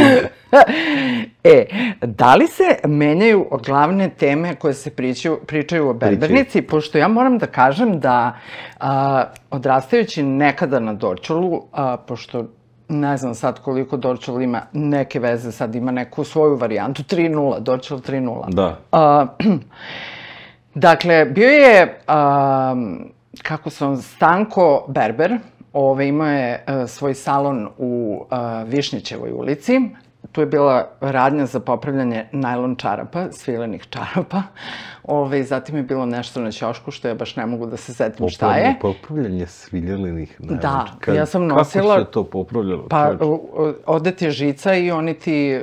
E, da li se menjaju glavne teme koje se pričaju, pričaju o berbernici? Pošto ja moram da kažem da a, odrastajući nekada na Dorčolu, a, pošto ne znam sad koliko Dorčol ima neke veze, sad ima neku svoju varijantu, 3.0, Dorčol 3.0. Da. A, dakle, bio je, a, kako sam, Stanko Berber, ove, imao je a, svoj salon u a, Višnjićevoj ulici. Tu je bila radnja za popravljanje najlon čarapa, svilenih čarapa. Ove, zatim je bilo nešto na ćošku, što ja baš ne mogu da se setim šta je. Popravljanje sviljelinih Da, ja sam Kako nosila- se to popravljalo? Pa, ode ti žica i oni ti,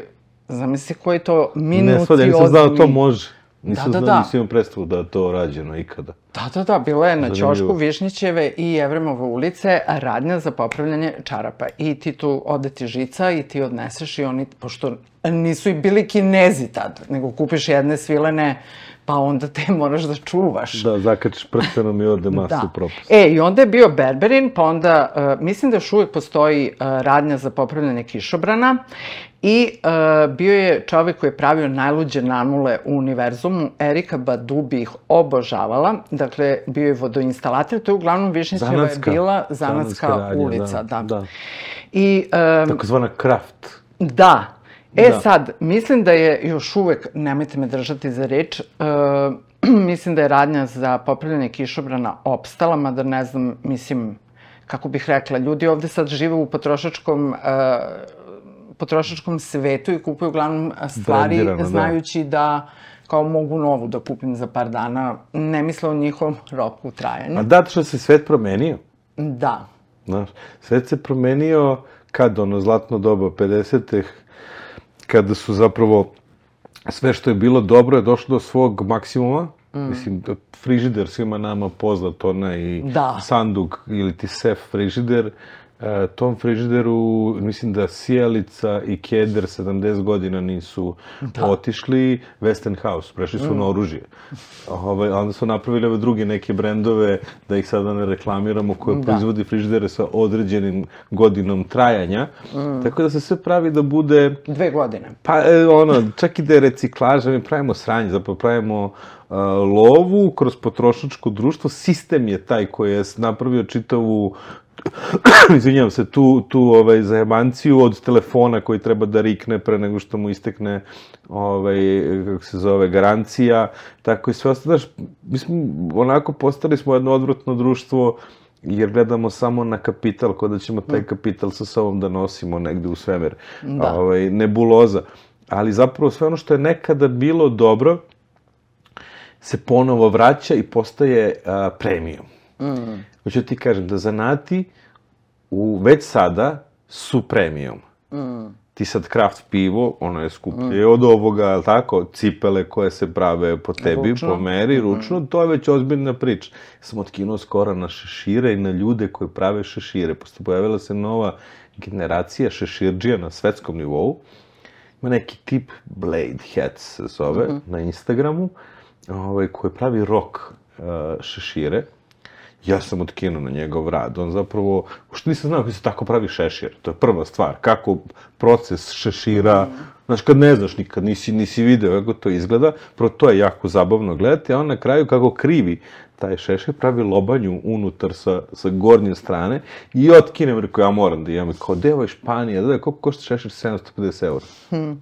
zamisli koji je to ne, stvarno, ja nisam znao da to može. Nisam Da, da, znao, da. nisam imao predstavu da je to rađeno ikada. Da, da, da, bila je na Zanimljivo. ćošku Višnjićeve i Jevremove ulice radnja za popravljanje čarapa. I ti tu ode ti žica i ti odneseš i oni, pošto nisu i bili kinezi tad, nego kupiš jedne svilene, pa onda te moraš da čuvaš. Da, zakačiš prstenom i ode masu Da. propast. E, i onda je bio Berberin, pa onda, uh, mislim da još uvijek postoji uh, radnja za popravljanje kišobrana i uh, bio je čovek koji je pravio najluđe nanule u univerzumu, Erika Badu bi ih obožavala, dakle, bio je vodoinstalater, to je uglavnom Višnjićeva je bila Zanatska, Zanatska radnja, ulica, da, da. da. I, um, Takozvana kraft. Da. E Da. sad, mislim da je još uvek, nemojte me držati za reč, uh, mislim da je radnja za popravljanje kišobrana opstala, mada ne znam, mislim, kako bih rekla, ljudi ovde sad žive u potrošačkom, uh, potrošačkom svetu i kupuju uglavnom stvari Brendirano, da. znajući da kao mogu novu da kupim za par dana, ne misle o njihovom roku trajanja. A da, što se svet promenio. Da. Znaš, svet se promenio kad, ono, zlatno doba 50-ih, kada su zapravo sve što je bilo dobro je došlo do svog maksimuma. Mm. Mislim, frižider svima nama poznat, onaj Da. sanduk ili ti sef frižider e, tom frižideru, mislim da Sijalica i Keder 70 godina nisu da. otišli, Westinghouse, prešli su mm. na oružje. Ove, onda su napravili ove druge neke brendove, da ih sada ne reklamiramo, koje da. proizvodi frižidere sa određenim godinom trajanja. Mm. Tako da se sve pravi da bude... Dve godine. Pa, e, ono, čak i da je reciklaža, mi pravimo sranje, zapravo pravimo uh, lovu kroz potrošačko društvo, sistem je taj koji je napravio čitavu izvinjavam se, tu, tu ovaj, zajebanciju od telefona koji treba da rikne pre nego što mu istekne ovaj, kako se zove, garancija, tako i sve ostalo. Znaš, mi smo, onako, postali smo jedno odvratno društvo, jer gledamo samo na kapital, kod da ćemo taj kapital sa sobom da nosimo negde u svemir. Da. Ovaj, nebuloza. Ali zapravo sve ono što je nekada bilo dobro, se ponovo vraća i postaje a, premium. Mm. Hoću ti kažem da zanati u, već sada su premium. Mm. Ti sad kraft pivo, ono je skuplje mm. od ovoga, ali tako, cipele koje se prave po tebi, ručno. po meri, mm-hmm. ručno, mm. to je već ozbiljna priča. Sam otkinuo skoro na šešire i na ljude koji prave šešire. Posto pojavila se nova generacija šeširđija na svetskom nivou. Ima neki tip Blade Hats se zove mm -hmm. na Instagramu, ovaj, koji pravi rock uh, šešire ja sam otkinuo na njegov rad. On zapravo, što nisam znao kako se tako pravi šešir. To je prva stvar. Kako proces šešira, mm. znaš, kad ne znaš nikad, nisi, nisi video kako to izgleda, pro to je jako zabavno gledati, a on na kraju kako krivi taj šešir, pravi lobanju unutar sa, sa gornje strane i otkinem, rekao, ja moram da imam. Kao, deo je Španija, da, koliko košta šešir? 750 eura. Hmm.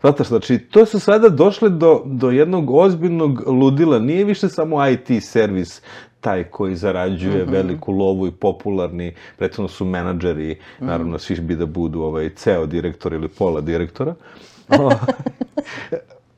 Znate, znači, to su sada došle do, do jednog ozbiljnog ludila. Nije više samo IT servis taj koji zarađuje mm -hmm. veliku lovu i popularni, prethodno su menadžeri, mm -hmm. naravno svi bi da budu ovaj, ceo direktor ili pola direktora.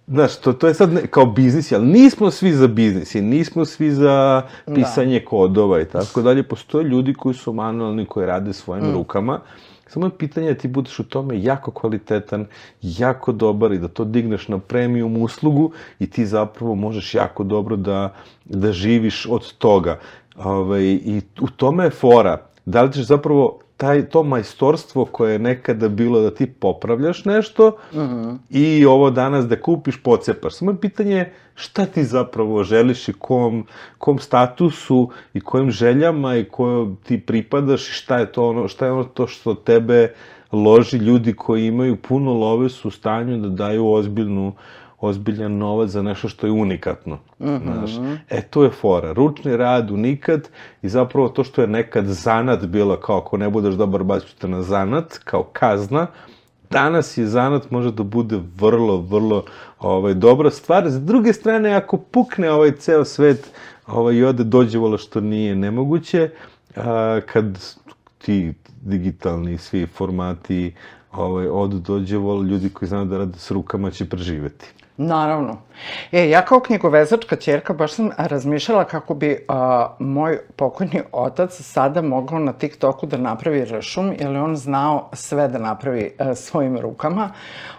Znaš, to, to je sad ne, kao biznis, ali nismo svi za biznis i nismo svi za pisanje da. kodova i tako dalje. Postoje ljudi koji su manualni, koji rade svojim mm. rukama Samo je pitanje da ti budeš u tome jako kvalitetan, jako dobar i da to digneš na premium uslugu i ti zapravo možeš jako dobro da, da živiš od toga. Ove, ovaj, I u tome je fora. Da li ćeš zapravo taj, to majstorstvo koje je nekada bilo da ti popravljaš nešto mhm. -huh. i ovo danas da kupiš, pocepaš. Samo je pitanje šta ti zapravo želiš i kom, kom statusu i kojim željama i kojom ti pripadaš i šta je to ono, šta je ono to što tebe loži ljudi koji imaju puno love su u stanju da daju ozbiljnu ozbiljan novac za nešto što je unikatno. Mm -hmm. Znaš. E, to je fora. Ručni rad, unikat i zapravo to što je nekad zanat bilo kao ako ne budeš dobar baćute na zanat, kao kazna, danas je zanat može da bude vrlo, vrlo ovaj, dobra stvar. S druge strane, ako pukne ovaj ceo svet ovaj, i ode dođe vola što nije nemoguće, a, kad ti digitalni svi formati ovaj, od dođe vol, ljudi koji znaju da rade s rukama će preživeti. Naravno. E, ja kao knjigovezačka čerka baš sam razmišljala kako bi a, moj pokojni otac sada mogao na TikToku da napravi ršum, jer je on znao sve da napravi a, svojim rukama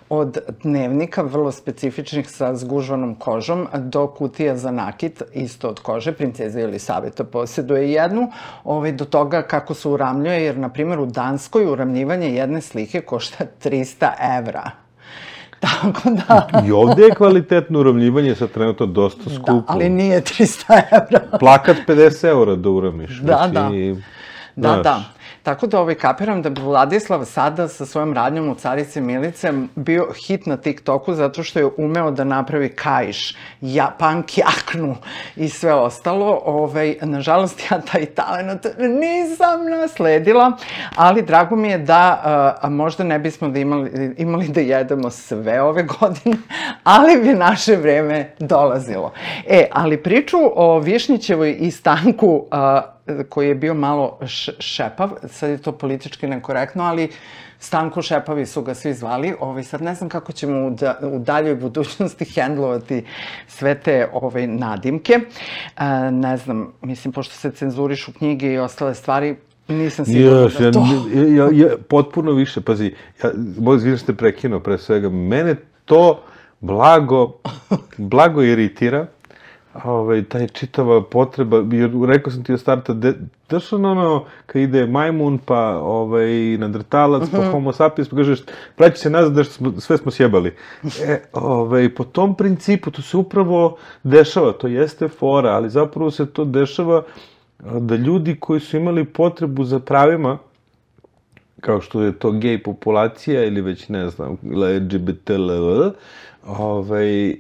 od dnevnika, vrlo specifičnih sa zgužvanom kožom, do kutija za nakit, isto od kože, princeza Elisaveta posjeduje jednu, ovaj, do toga kako se uramljuje, jer, na primjer, u Danskoj uramljivanje jedne slike košta 300 evra. Tako da... I ovde je kvalitetno uravljivanje sa trenutno dosta da, skupo. Da, ali nije 300 evra. Plakat 50 evra da uramiš. Da, znači, da. Da, da. Tako da ovaj, kapiram da bi Vladislav sada sa svojom radnjom u Carice Milice bio hit na TikToku zato što je umeo da napravi kajš, ja, punk jaknu i sve ostalo. Ovaj, nažalost, ja taj talent nisam nasledila, ali drago mi je da a, možda ne bismo da imali, imali da jedemo sve ove godine, ali bi naše vreme dolazilo. E, ali priču o Višnjićevoj i Stanku a, koji je bio malo šepav, sad je to politički nekorektno, ali Stanko Šepavi su ga svi zvali. Ovaj, sad ne znam kako ćemo u, da, u daljoj budućnosti hendlovati sve te ovaj, nadimke. E, ne znam, mislim, pošto se cenzurišu knjige i ostale stvari, Nisam sigurna yes, da to... Ja, ja, ja, potpuno više, pazi, ja, moj izvinu ste prekinuo pre svega, mene to blago, blago iritira, ovaj, taj čitava potreba, jer rekao sam ti od starta, de, dešano ono, kad ide majmun, pa ovaj, nadrtalac, uh -huh. pa homo sapiens, pa kažeš, vraći se nazad, da smo, sve smo sjebali. E, ovaj, po tom principu, to se upravo dešava, to jeste fora, ali zapravo se to dešava da ljudi koji su imali potrebu za pravima, kao što je to gej populacija ili već ne znam, LGBT, ovaj,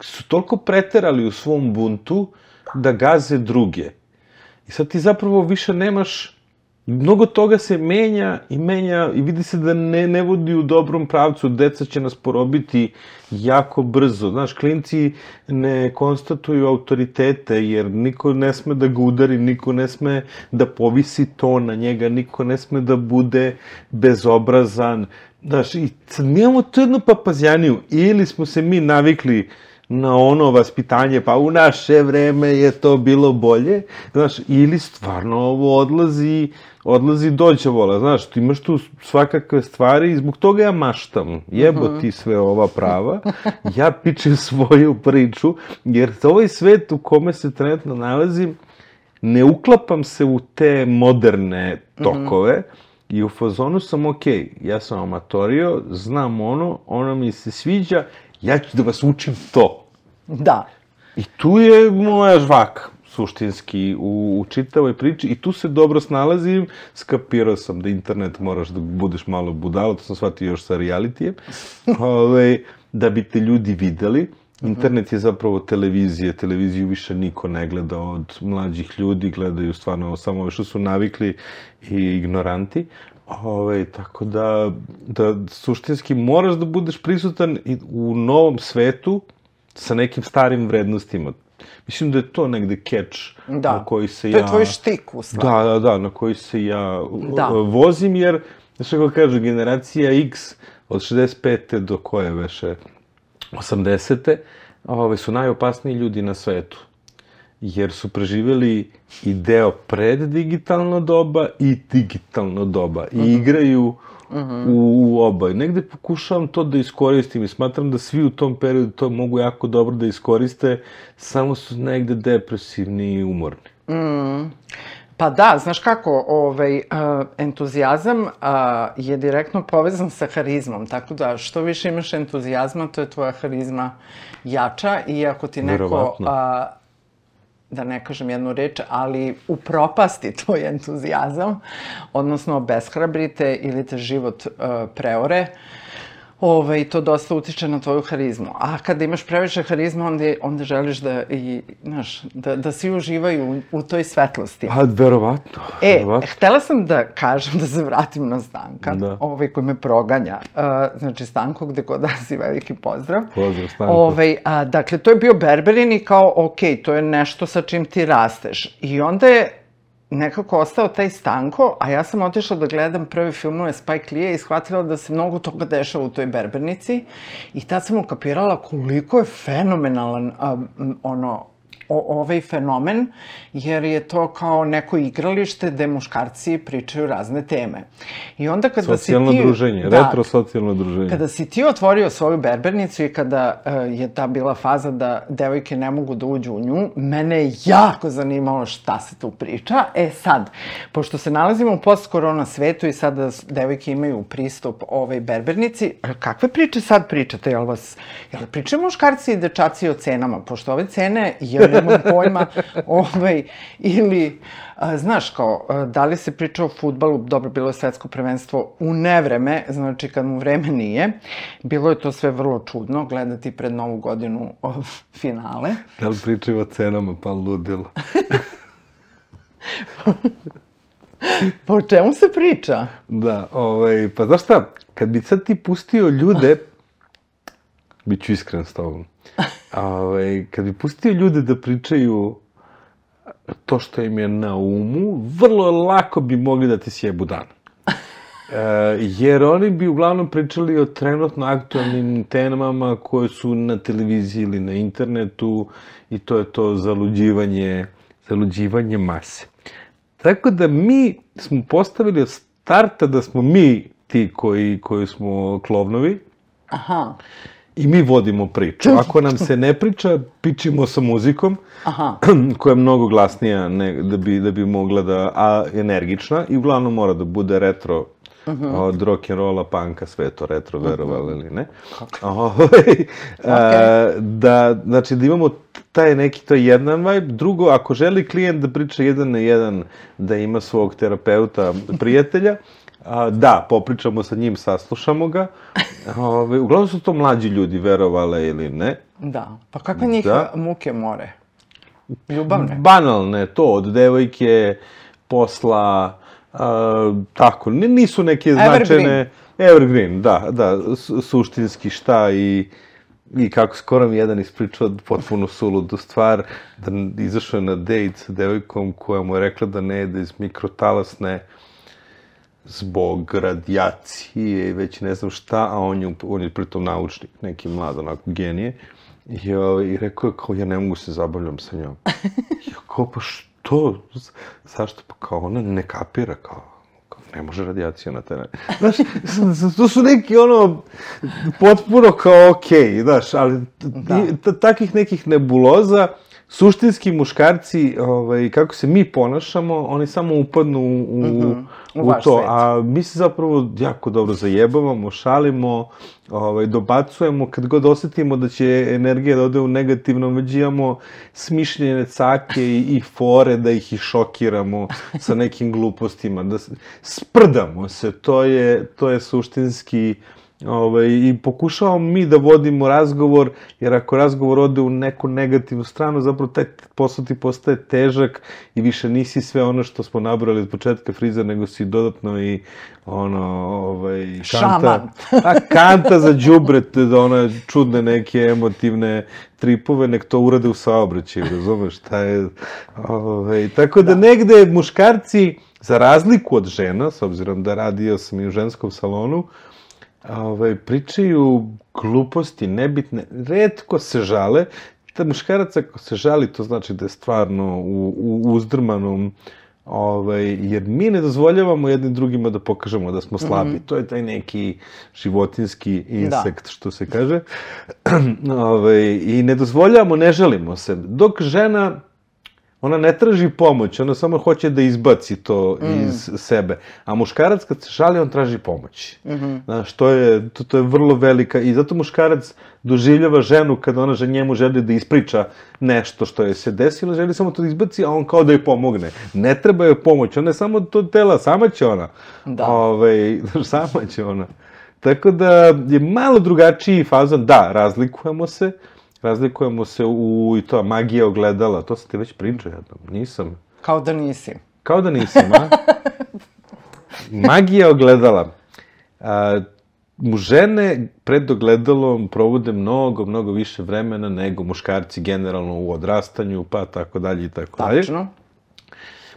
su toliko preterali u svom buntu da gaze druge. I sad ti zapravo više nemaš mnogo toga se menja i menja i vidi se da ne, ne vodi u dobrom pravcu, deca će nas porobiti jako brzo. Znaš, klinci ne konstatuju autoritete jer niko ne sme da ga udari, niko ne sme da povisi to na njega, niko ne sme da bude bezobrazan. Znaš, i sad mi imamo tu jednu papazjaniju. Ili smo se mi navikli na ono vaspitanje, pa u naše vreme je to bilo bolje, znaš, ili stvarno ovo odlazi, odlazi dođe vola, znaš, ti imaš tu svakakve stvari i zbog toga ja maštam, jebo -huh. ti sve ova prava, ja pičem svoju priču, jer ovaj svet u kome se trenutno nalazim, ne uklapam se u te moderne tokove, uh -huh. I u fazonu sam ok, ja sam amatorio, znam ono, ono mi se sviđa, ja ću da vas učim to. Da. I tu je moja žvaka, suštinski, u, u čitavoj priči. I tu se dobro snalazim, skapirao sam da internet moraš da budeš malo budalo, to sam shvatio još sa realityjem, Ove, da bi te ljudi videli. Internet je zapravo televizija, televiziju više niko ne gleda od mlađih ljudi, gledaju stvarno samo ove što su navikli i ignoranti. Ove, tako da, da suštinski moraš da budeš prisutan u novom svetu sa nekim starim vrednostima. Mislim da je to negde catch da. na koji se ja... To je tvoj štik, u stvari. Da, da, da, na koji se ja da. vozim, jer, znaš kako kaže, generacija X od 65. do koje veše 80. Ove, su najopasniji ljudi na svetu jer su preživjeli i deo preddigitalno doba i digitalno doba i uh mhm. -huh. Uh -huh. u, u. I negde pokušavam to da iskoristim i smatram da svi u tom periodu to mogu jako dobro da iskoriste, samo su negde depresivni i umorni. Mm. Pa da, znaš kako, ovaj, uh, entuzijazam uh, je direktno povezan sa harizmom, tako da što više imaš entuzijazma, to je tvoja harizma jača i ako ti neko uh, da ne kažem jednu reč, ali upropasti tvoj entuzijazam, odnosno beshrabrite ili te život uh, preore, ovaj, to dosta utiče na tvoju harizmu. A kada imaš previše harizma, onda, onda želiš da, i, znaš, da, da svi uživaju u, u toj svetlosti. Pa, verovatno. E, verovatno. htela sam da kažem, da se vratim na Stanka, da. ovaj koji me proganja. Uh, znači, Stanko, gde god da si veliki pozdrav. Pozdrav, Stanko. Ovaj, a, dakle, to je bio Berberin i kao, ok, to je nešto sa čim ti rasteš. I onda je nekako ostao taj stanko, a ja sam otišla da gledam prve filmove Spike Lee i shvatila da se mnogo toga dešava u toj berbernici i tad sam ukapirala koliko je fenomenalan a, ono o, ovaj fenomen, jer je to kao neko igralište gde muškarci pričaju razne teme. I onda kada socijalno si ti... druženje, da, retro socijalno druženje. Kada si ti otvorio svoju berbernicu i kada uh, je ta bila faza da devojke ne mogu da uđu u nju, mene je jako zanimalo šta se tu priča. E sad, pošto se nalazimo u post-korona svetu i sada devojke imaju pristup ovoj berbernici, kakve priče sad pričate? Jel vas, jel pričaju muškarci i dečaci o cenama? Pošto ove cene, jel nemam pojma, ovaj, ili, a, znaš, kao, a, da li se priča o futbalu, dobro, bilo je svetsko prvenstvo u nevreme, znači kad mu vreme nije, bilo je to sve vrlo čudno, gledati pred novu godinu o, finale. Da li pričaju o cenama, pa ludilo? po čemu se priča? Da, ovaj, pa znaš šta, kad bi sad ti pustio ljude, bit ću iskren s tobom, ovaj, kad bi pustio ljude da pričaju to što im je na umu, vrlo lako bi mogli da ti sjebu dan. E, jer oni bi uglavnom pričali o trenutno aktualnim temama koje su na televiziji ili na internetu i to je to zaluđivanje, zaluđivanje mase. Tako da mi smo postavili od starta da smo mi ti koji, koji smo klovnovi. Aha. I mi vodimo priču. Ako nam se ne priča, pičimo sa muzikom, Aha. koja je mnogo glasnija ne, da, bi, da bi mogla da, a energična i uglavnom mora da bude retro od rock and rolla, panka, sve je to retro, verovali ili ne. Ovaj, a, da, znači da imamo taj neki, to je jedan vibe. Drugo, ako želi klijent da priča jedan na jedan, da ima svog terapeuta, prijatelja, a, da, popričamo sa njim, saslušamo ga. Ove, uglavnom su to mlađi ljudi, verovale ili ne. Da. Pa kakve njih Da. muke more? Ljubavne? banalne to od devojke posla a, tako ni- nisu neke Evergreen. značajne evergreen da da su- suštinski šta i i kako skoro mi jedan ispričao potpuno suludu stvar, da izašao je na dejt sa devojkom koja mu je rekla da ne jede iz mikrotalasne zbog radijacije i već ne znam šta, a on je, on je pritom naučnik, neki mlad, onako, genije. I, ovaj, I rekao je kao, ja ne mogu se zabavljam sa njom. I kao, pa što? Zašto? Pa kao, ona ne kapira, kao, kao ne može radijacija na teren. Znaš, to su neki, ono, potpuno kao okej, znaš, ali Da. takih nekih nebuloza, suštinski muškarci, ovaj, kako se mi ponašamo, oni samo upadnu u, u, Mhm. U u to, svet. a mi se zapravo jako dobro zajebavamo, šalimo, ovaj, dobacujemo, kad god osetimo da će energija da ode u negativno, već imamo smišljene cake i, i fore da ih i šokiramo sa nekim glupostima, da sprdamo se, to je, to je suštinski Ovaj, I pokušavamo mi da vodimo razgovor, jer ako razgovor ode u neku negativnu stranu, zapravo taj posao ti postaje težak i više nisi sve ono što smo nabrali od početka friza, nego si dodatno i ono, ovaj, kanta, a kanta za đubret, da ona čudne neke emotivne tripove, nek to urade u saobraćaju, razumeš, šta je, ovaj, tako da, negde muškarci, za razliku od žena, s obzirom da radio sam i u ženskom salonu, ovaj, pričaju gluposti, nebitne, redko se žale, da muškarac ako se žali, to znači da je stvarno u, u uzdrmanom, ovaj, jer mi ne dozvoljavamo jednim drugima da pokažemo da smo slabi. To je taj neki životinski insekt, što se kaže. ovaj, I ne dozvoljavamo, ne želimo se. Dok žena ona ne traži pomoć, ona samo hoće da izbaci to iz sebe. A muškarac kad se žali, on traži pomoć. Znaš, to je, to, to je vrlo velika i zato muškarac doživljava ženu kad ona že njemu želi da ispriča nešto što je se desilo, želi samo to da izbaci, a on kao da joj pomogne. Ne treba joj pomoć, ona je samo to tela, sama će ona. Da. Ovaj, znaš, sama će ona. Tako da je malo drugačiji fazon, da, razlikujemo se, razlikujemo se u i to magija ogledala, to sam ti već pričao jednom, nisam. Kao da nisi. Kao da nisam, a? Magija ogledala. A, mu žene pred ogledalom provode mnogo, mnogo više vremena nego muškarci generalno u odrastanju, pa tako dalje i tako dalje. Tačno.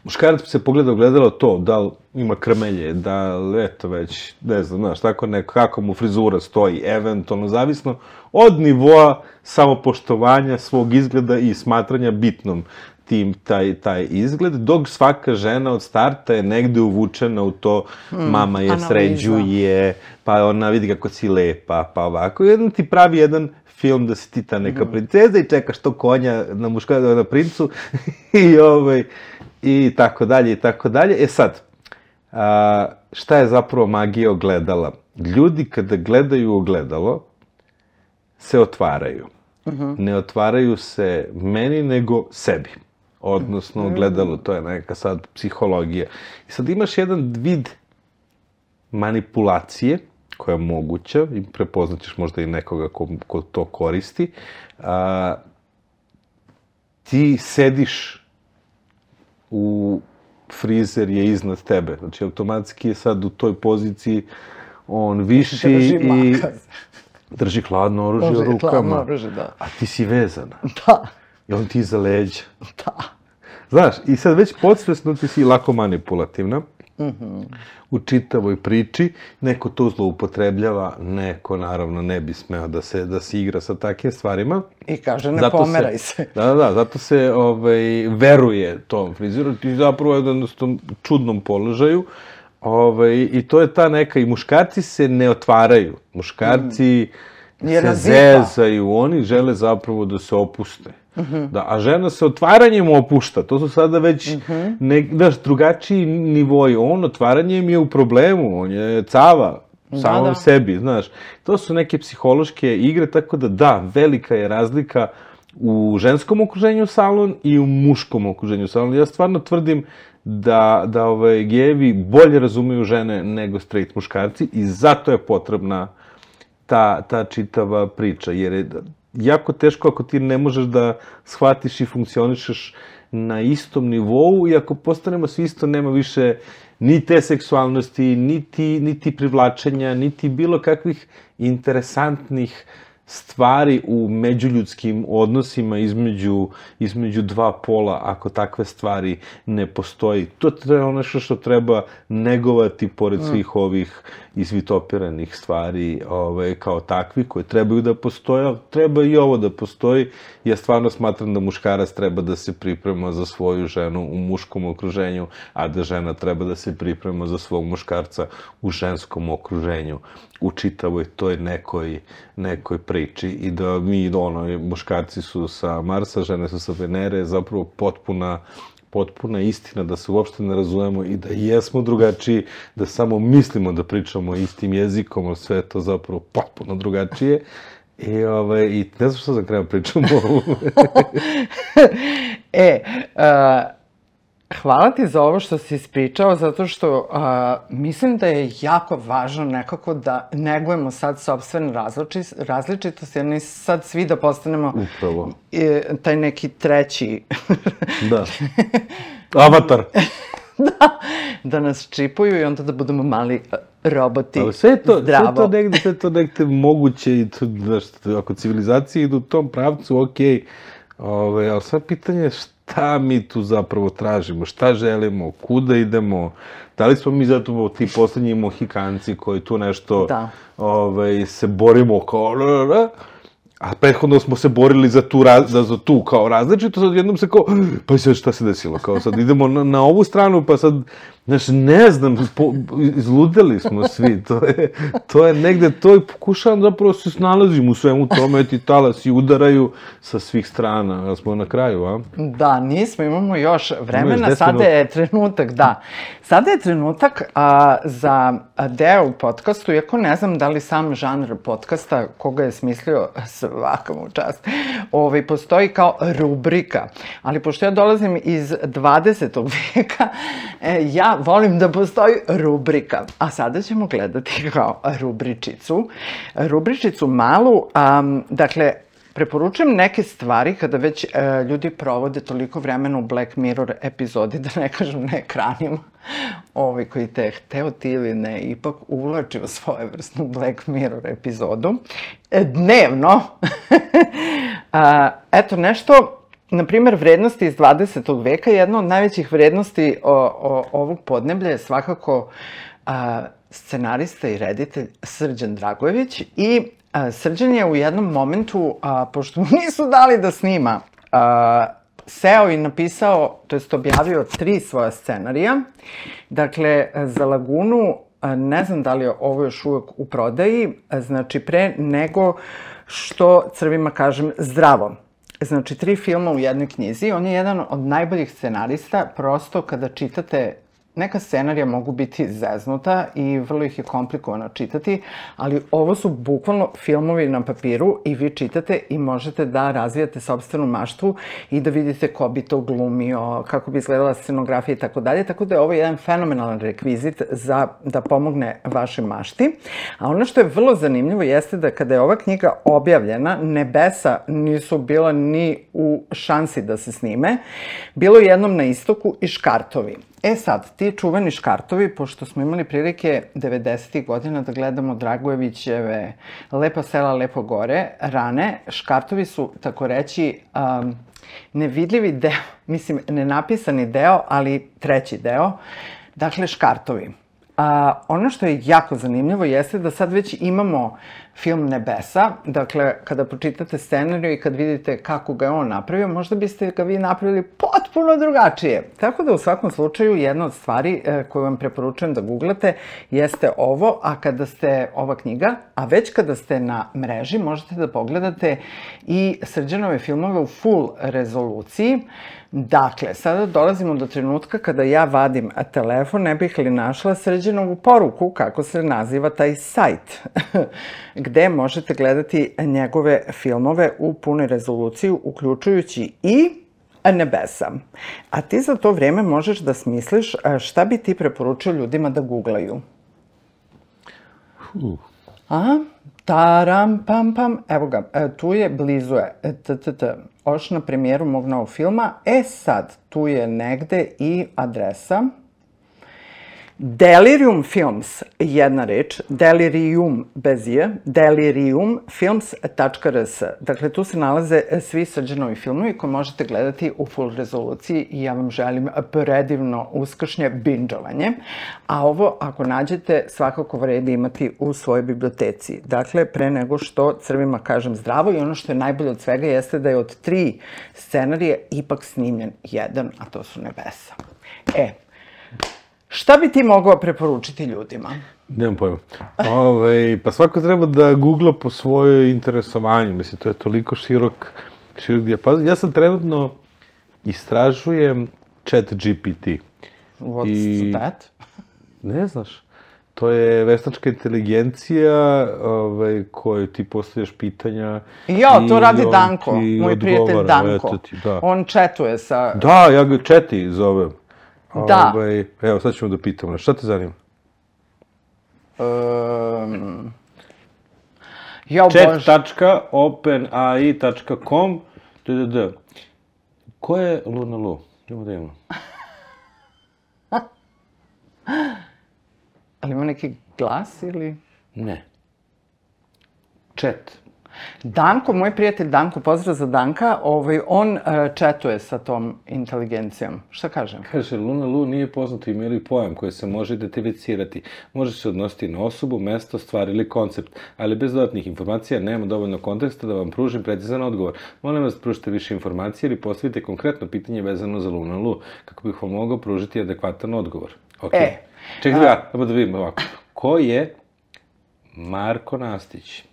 Muškarac se pogleda u ogledalo to, da li ima krmelje, da li, eto već, ne znam, znaš, tako neko, kako mu frizura stoji, eventualno, zavisno od nivoa samopoštovanja svog izgleda i smatranja bitnom tim taj, taj izgled, dok svaka žena od starta je negde uvučena u to, mama je analiza. sređuje, pa ona vidi kako si lepa, pa ovako, jedan ti pravi jedan film da si ti ta neka princeza i čekaš to konja na muška, na princu i ovaj, i tako dalje i tako dalje. E sad, a, šta je zapravo magija ogledala? Ljudi kada gledaju ogledalo, se otvaraju. Ne otvaraju se meni, nego sebi. Odnosno, ogledalo, to je neka sad psihologija. I sad imaš jedan vid manipulacije, koja je moguća, i prepoznaćeš možda i nekoga ko, ko to koristi. A, ti sediš u frizer je iznad tebe. Znači, automatski je sad u toj poziciji on viši Drži i drži hladno oružje Drži rukama. hladno oružje, da. A ti si vezana. Da. I on ti iza leđa. Da. Znaš, i sad već podsvesno ti si lako manipulativna Mhm. u čitavoj priči. Neko to zloupotrebljava, neko naravno ne bi smeo da se, da se igra sa takvim stvarima. I kaže, ne Zato pomeraj se. Da, da, da, zato se ovaj, veruje tom friziru, ti zapravo je tom čudnom položaju. Ovaj, I to je ta neka, i muškarci se ne otvaraju. Muškarci na se zezaju, oni žele zapravo da se opuste. Da, a žena se otvaranjem opušta, to su sada već ne, znaš, drugačiji nivoi. On otvaranjem je u problemu, on je cava samom da. sebi, znaš. To su neke psihološke igre, tako da da, velika je razlika u ženskom okruženju salon i u muškom okruženju salon. Ja stvarno tvrdim da, da ovaj, gejevi bolje razumeju žene nego straight muškarci i zato je potrebna ta, ta čitava priča, jer je jako teško ako ti ne možeš da shvatiš i funkcionišeš na istom nivou i ako postanemo svi isto, nema više ni te seksualnosti, niti, niti privlačenja, niti bilo kakvih interesantnih stvari u međuljudskim odnosima između, između dva pola, ako takve stvari ne postoji. To je ono što, što treba negovati pored svih ovih izvitopiranih stvari ovaj, kao takvi koje trebaju da postoje, treba i ovo da postoji. Ja stvarno smatram da muškarac treba da se priprema za svoju ženu u muškom okruženju, a da žena treba da se priprema za svog muškarca u ženskom okruženju u čitavoj toj nekoj, nekoj priči i da mi, ono, muškarci su sa Marsa, žene su sa Venere, zapravo potpuna potpuna istina, da se uopšte ne razumemo i da jesmo drugačiji, da samo mislimo da pričamo istim jezikom, a sve je to zapravo potpuno drugačije. I, ovaj, i ne znam što sam krenuo pričam o ovom. E, a, hvala ti za ovo što si ispričao, zato što a, mislim da je jako važno nekako da negujemo sad sobstvene različi, različitosti, a ne sad svi da postanemo Upravo. e, taj neki treći, Da. Avatar. da, da nas čipuju i onda da budemo mali roboti. Ali sve to, sve Zdravo. je to negde, sve to negde moguće i to, znaš, ako civilizacije idu u tom pravcu, okej, Ove, ali sad pitanje je šta mi tu zapravo tražimo, šta želimo, kuda idemo, da li smo mi zato ti poslednji mohikanci koji tu nešto Da. ove, se borimo kao a prethodno smo se borili za tu, raz, za, za tu kao različito, sad jednom se kao, pa sad šta se desilo, kao sad idemo na, na ovu stranu, pa sad, znaš, ne znam, po, izludeli smo svi, to je, to je negde to i pokušavam zapravo da se snalazim u svemu tome, ti talasi udaraju sa svih strana, a smo na kraju, a? Da, nismo, imamo još vremena, deset sada je trenutak, da. Sada je trenutak a, za deo u podcastu, iako ne znam da li sam žanr podcasta, koga je smislio svaka mu čast, ovaj, postoji kao rubrika. Ali pošto ja dolazim iz 20. veka, e, volim da postoji rubrika. A sada ćemo gledati kao rubričicu. Rubričicu malu, a, dakle, Preporučujem neke stvari kada već e, ljudi provode toliko vremena u Black Mirror epizodi, da ne kažem na ekranima, ovi koji te hteo ti ili ne, ipak uvlači u svojevrsnu Black Mirror epizodu. E, dnevno. A, eto, nešto Na primer, vrednosti iz 20. veka, jedna od najvećih vrednosti o, o, ovog podneblja je svakako a, scenarista i reditelj Srđan Dragojević i a, Srđan je u jednom momentu, a, pošto mu nisu dali da snima, a, seo i napisao, to jest objavio tri svoja scenarija. Dakle, za Lagunu, a, ne znam da li je ovo još uvek u prodaji, a, znači pre nego što crvima kažem zdravo. Znači, tri filma u jednoj knjizi. On je jedan od najboljih scenarista, prosto kada čitate Neka scenarija mogu biti zeznuta i vrlo ih je komplikovano čitati, ali ovo su bukvalno filmovi na papiru i vi čitate i možete da razvijate sobstvenu maštu i da vidite ko bi to glumio, kako bi izgledala scenografija i tako dalje. Tako da je ovo jedan fenomenalan rekvizit za da pomogne vašoj mašti. A ono što je vrlo zanimljivo jeste da kada je ova knjiga objavljena, nebesa nisu bila ni u šansi da se snime. Bilo je jednom na istoku i škartovi. E sad, ti čuveni škartovi, pošto smo imali prilike 90. godina da gledamo Dragojevićeve Lepa sela, lepo gore, rane, škartovi su, tako reći, um, nevidljivi deo, mislim, nenapisani deo, ali treći deo, dakle, škartovi. A, ono što je jako zanimljivo jeste da sad već imamo film Nebesa, dakle, kada pročitate scenariju i kad vidite kako ga je on napravio, možda biste ga vi napravili potpuno drugačije. Tako da u svakom slučaju jedna od stvari e, koju vam preporučujem da googlate jeste ovo, a kada ste ova knjiga, a već kada ste na mreži možete da pogledate i srđanove filmove u full rezoluciji. Dakle, sada dolazimo do trenutka kada ja vadim telefon, ne bih li našla sređenovu poruku kako se naziva taj sajt, gde možete gledati njegove filmove u punoj rezoluciji, uključujući i nebesa. A ti za to vreme možeš da smisliš šta bi ti preporučio ljudima da googlaju. Uh. A? Taram, pam, pam. Evo ga, e, tu je, blizu je. T, t, t. Oš na premijeru mog novog filma. E sad, tu je negde i adresa. Delirium Films, jedna reč, delirium bez je, deliriumfilms.rs. Dakle, tu se nalaze svi srđanovi filmovi koje možete gledati u full rezoluciji i ja vam želim predivno uskršnje binđovanje. A ovo, ako nađete, svakako vredi imati u svojoj biblioteci. Dakle, pre nego što crvima kažem zdravo i ono što je najbolje od svega jeste da je od tri scenarije ipak snimljen jedan, a to su nebesa. E, Šta bi ti mogao preporučiti ljudima? Nemam pojma. Ove, ovaj, pa svako treba da googla po svojoj interesovanju. Mislim, to je toliko širok, širok dijapazon. Ja sam trenutno istražujem chat GPT. What's I, that? Ne znaš. To je veštačka inteligencija ovaj, koju ti postavljaš pitanja. Jo, to radi Danko, moj prijatelj Danko. Ti, da. On četuje sa... Da, ja ga četi zovem. Da. Ovaj, evo, sad ćemo da pitamo. Šta te zanima? Um, ja, Chat.openai.com ddd. Ko je Luna Lu? Idemo da imamo. Ali ima neki glas ili... Ne. Chat. Danko, moj prijatelj Danko, pozdrav za Danka, ovaj, on uh, četuje sa tom inteligencijom. Šta kažem? Kaže, Luna Lu nije poznato ime ili pojam koje se može identificirati. Može se odnositi na osobu, mesto, stvar ili koncept, ali bez dodatnih informacija nema dovoljno konteksta da vam pružim precizan odgovor. Molim vas da pružite više informacije ili postavite konkretno pitanje vezano za Luna Lu, kako bih vam mogao pružiti adekvatan odgovor. Ok. E, Čekaj, a... ja, da vidim ovako. Ko je Marko Nastić?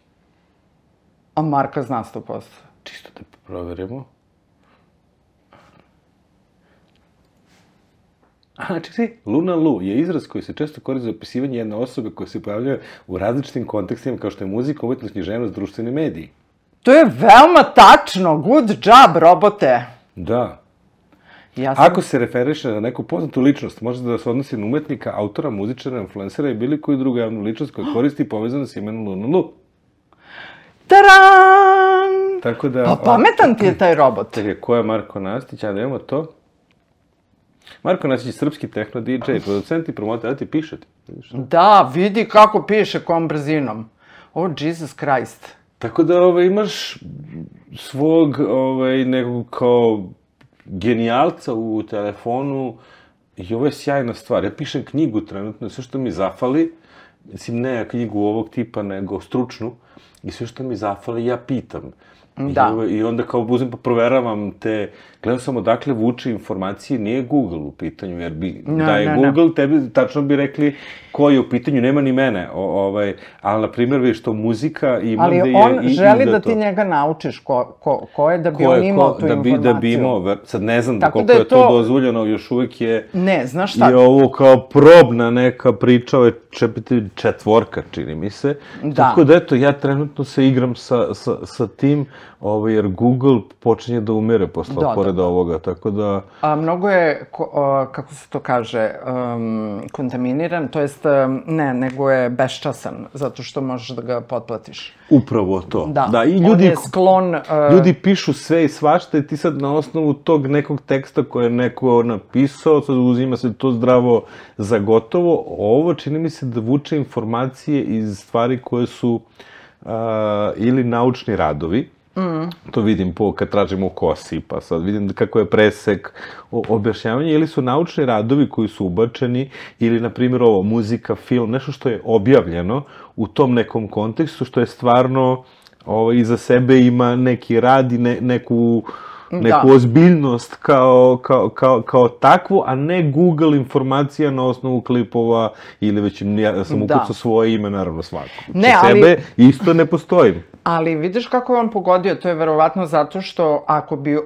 A Marka zna 100%. Čisto da proverimo. A, čekaj, Luna Lu je izraz koji se često koristi za opisivanje jedne osobe koja se pojavljaju u različitim kontekstima kao što je muzika, umetnost, književnost, društveni mediji. To je veoma tačno, good job, robote. Da. Ja sam... Ako se referiše na neku poznatu ličnost, može da se odnosi na umetnika, autora, muzičara, influencera i bilo koju drugu javnu ličnost koja koristi povezano sa imenom Luna Lu. Taran! Tako da... Pa pametan ti je taj robot. Čekaj, ko je Marko Nastić? A da imamo to. Marko Nastić je srpski techno DJ, producent i promoter, da ti piše ti. Da, vidi kako piše, kom brzinom. Oh, Jesus Christ. Tako da ovaj, imaš svog ovaj, nekog kao genijalca u telefonu i ovo je sjajna stvar. Ja pišem knjigu trenutno, sve što mi zafali, mislim ne knjigu ovog tipa, nego stručnu, i sve što mi zafali ja pitam. Da. I, I onda kao uzim pa proveravam te, gledam samo dakle vuče informacije, nije Google u pitanju, jer bi, no, da je no, Google, no. tebi tačno bi rekli ko je u pitanju, nema ni mene, o, ovaj, ali na primjer vidiš to muzika ima ali gde je... Ali on želi da, da ti njega naučiš ko, ko, ko je da bi ko on imao ko, tu da bi, informaciju. Da bi imao, sad ne znam Tako koliko da je, to... je to dozvoljeno, još uvek je... Ne, znaš šta? Je ovo kao probna neka priča, ovo je četvorka, čini mi se. Da. Tako da eto, ja trenutno se igram sa, sa, sa tim, ovaj, jer Google počinje da umire posle, da, pored da, da. ovoga, tako da... A, mnogo je, ko, a, kako se to kaže, um, kontaminiran, to jest, um, ne, nego je beščasan, zato što možeš da ga potplatiš. Upravo to. Da, da i ljudi, on je sklon... Uh... Ljudi pišu sve i svašta i ti sad na osnovu tog nekog teksta koje je neko napisao, sad uzima se to zdravo za gotovo. Ovo čini mi se da vuče informacije iz stvari koje su uh, ili naučni radovi, Mm. To vidim po, kad tražim u kosi, pa sad vidim kako je presek, o, objašnjavanje, ili su naučni radovi koji su ubačeni, ili, na primjer, ovo, muzika, film, nešto što je objavljeno u tom nekom kontekstu, što je stvarno ovo, iza sebe ima neki rad i ne, neku, neku Da. ozbiljnost kao, kao, kao, kao takvu, a ne Google informacija na osnovu klipova ili već ja sam Da. ukucao svoje ime, naravno svako. Ne, Za ali- sebe isto ne postojim. Ali vidiš kako je on pogodio, to je verovatno zato što ako bi uh,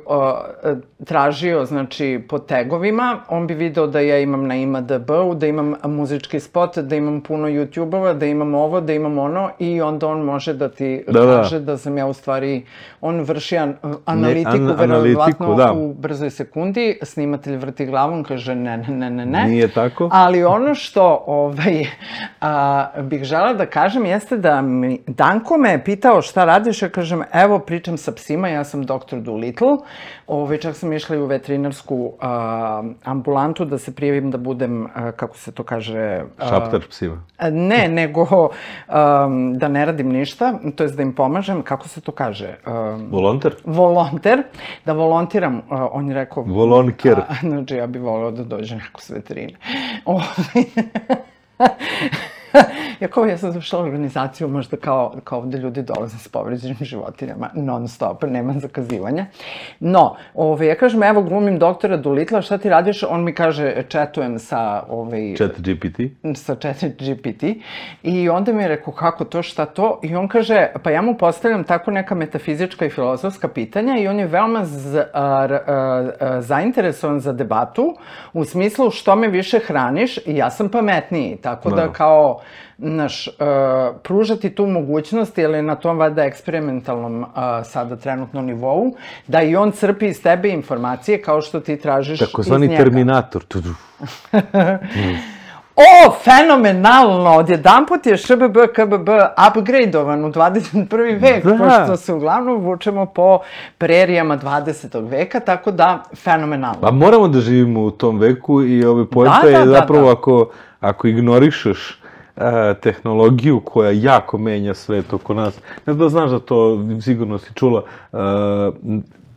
tražio, znači, po tagovima, on bi video da ja imam na IMDB-u, da imam muzički spot, da imam puno YouTube-ova, da imam ovo, da imam ono i onda on može da ti Da, da. kaže da sam ja u stvari, on vrši an, analitiku, an- verovatno da. u brzoj sekundi, snimatelj vrti glavom, kaže ne, ne, ne, ne, ne. Nije tako? Ali ono što ovaj, a, bih žela da kažem jeste da mi Danko me je pitao šta radiš, ja kažem evo pričam sa psima, ja sam doktor Doolittle, ovaj, čak sam išla i u veterinarsku a, ambulantu da se prijavim da budem, a, kako se to kaže... a, Šaptar psima. Ne, nego um, da ne radim ništa, to jest da im pomažem, kako se to kaže? Um, Volonter? volonter, da volontiram, uh, on je rekao... Volonker. A, znači, ja bih voleo da dođe neko s veterine. Ovaj, ja kao, ja sam završila organizaciju, možda kao, kao ovde ljudi dolaze s povređenim životinjama, non stop, nema zakazivanja. No, ove, ja kažem, evo, glumim doktora Dulitla, šta ti radiš? On mi kaže, četujem sa, ovaj, Chat GPT? sa chat GPT i onda mi je rekao kako to, šta to i on kaže, pa ja mu postavljam tako neka metafizička i filozofska pitanja i on je veoma z, a, a, a, zainteresovan za debatu u smislu što me više hraniš i ja sam pametniji, tako da Da. kao naš, uh, pružati tu mogućnost, jer je na tom vada eksperimentalnom uh, sada trenutno nivou, da i on crpi iz tebe informacije kao što ti tražiš iz Takozvani njega. Terminator. O, fenomenalno! Odjedanput je ŠBB, KBB upgradeovan u 21. vek, Da. pošto se uglavnom vučemo po prerijama 20. veka, tako da, fenomenalno. Pa moramo da živimo u tom veku i ovaj poenta Da, da, je da, zapravo da. ako, ako ignorišeš e, tehnologiju koja jako menja svet oko nas. Ne znam da znaš da to sigurno si čula. E,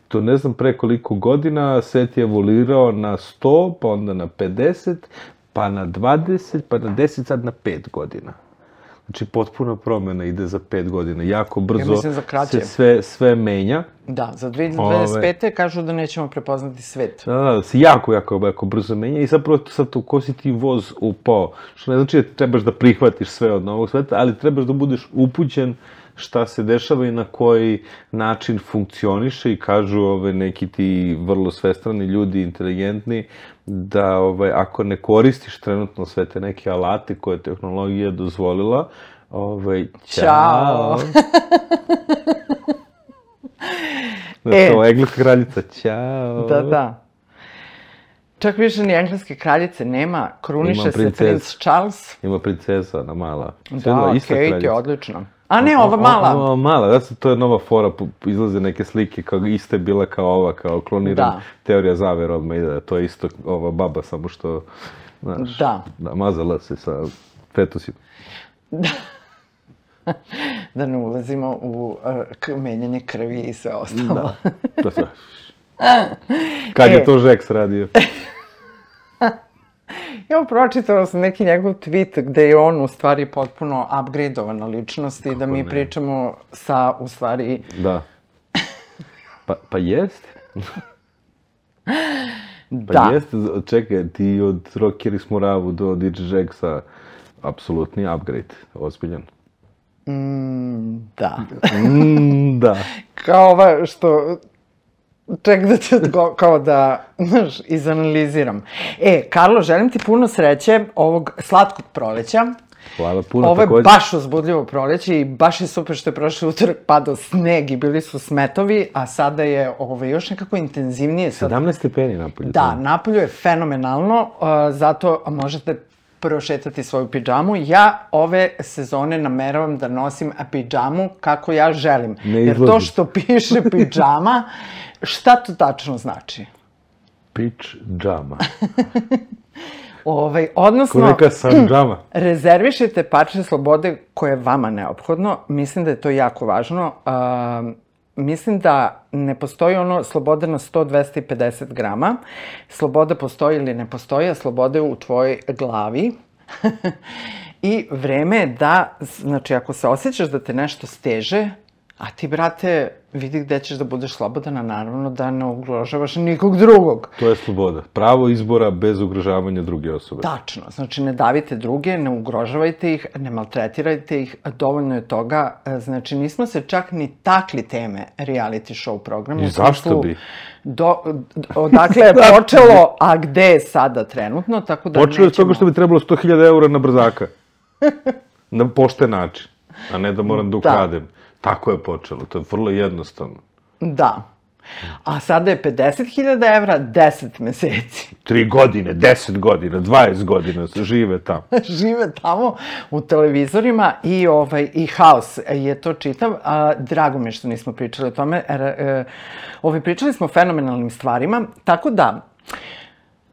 to ne znam pre koliko godina svet je evoluirao na 100, pa onda na 50, pa na 20, pa na 10, sad na 5 godina. Znači, potpuna promena ide za 5 godina. Jako brzo mislim za kraće. se sve, sve menja. Da, za 2025. kažu da nećemo prepoznati svet. Da, da, se jako, jako, jako brzo menja i zapravo sad u ko si ti voz upao. Što ne znači da trebaš da prihvatiš sve od novog sveta, ali trebaš da budeš upućen šta se dešava i na koji način funkcioniše i kažu ove, neki ti vrlo svestrani ljudi, inteligentni, da ovaj, ako ne koristiš trenutno sve te neke alate koje je tehnologija dozvolila, ovaj, Ćao. Znači, E. je engleska kraljica, ćao. Da, da. Čak više ni engleske kraljice nema, kruniše se princeza. princ Charles. Ima princesa, ona mala. Da, Kate je kraljica. odlična. A ne, ova mala. O, o, mala, da se to je nova fora, izlaze neke slike, kao ista je bila kao ova, kao kloniran Da. teorija zavere odmah ide, to je isto ova baba, samo što, znaš, Da. da mazala se sa fetusima. da ne ulazimo u uh, menjanje krvi i sve ostalo. Da, to sve. Kad E. je to Žeks radio? Ja pročitala sam neki njegov tweet gde je on u stvari potpuno upgradeovana ličnost i da mi ne? pričamo sa u stvari Da. Pa, pa jeste. Pa da. jeste, čekaj, ti od Rockeri Smoravu do DJ Žeksa, apsolutni upgrade, ozbiljan. Da. Mm, da. Kao ova što Ček da ti odgo... kao da, znaš, izanaliziram. E, Karlo, želim ti puno sreće ovog slatkog proleća. Hvala puno Ovo je takođe. baš uzbudljivo proleće i baš je super što je prošli utorak padao sneg i bili su smetovi, a sada je ovo, još nekako intenzivnije. Sad 17 stepeni napolje. Da, napolju je fenomenalno, uh, zato možete prošetati svoju pidžamu. Ja ove sezone nameravam da nosim pidžamu kako ja želim. Ne Jer to što piše pidžama, šta to tačno znači? Pitch džama. Ovaj, odnosno, neka sam džama. rezervišite parče slobode koje je vama neophodno. Mislim da je to jako važno. Um, mislim da ne postoji ono sloboda na 100, 250 grama. Sloboda postoji ili ne postoji, a sloboda je u tvojoj glavi. I vreme je da, znači ako se osjećaš da te nešto steže, a ti, brate, vidi gde ćeš da budeš slobodan, a naravno da ne ugrožavaš nikog drugog. To je sloboda. Pravo izbora bez ugrožavanja druge osobe. Tačno, znači ne davite druge, ne ugrožavajte ih, ne maltretirajte ih, dovoljno je toga. E, Znači nismo se čak ni takli teme reality show programa. I zašto bi? Do, odakle je počelo, a gde je sada trenutno, tako da Počelo je s toga nećemo- što bi trebalo 100.000 eura na brzaka. na pošten način. A ne da moram da ukradem. Tako je počelo. To je vrlo jednostavno. Da. A sada je 50.000 evra, 10 meseci. Tri godine, 10 godina, 20 godina se žive tamo. žive tamo u televizorima i ovaj i haos je to čitav. A, drago mi je što nismo pričali o tome. E, ovaj, pričali smo o fenomenalnim stvarima, tako da,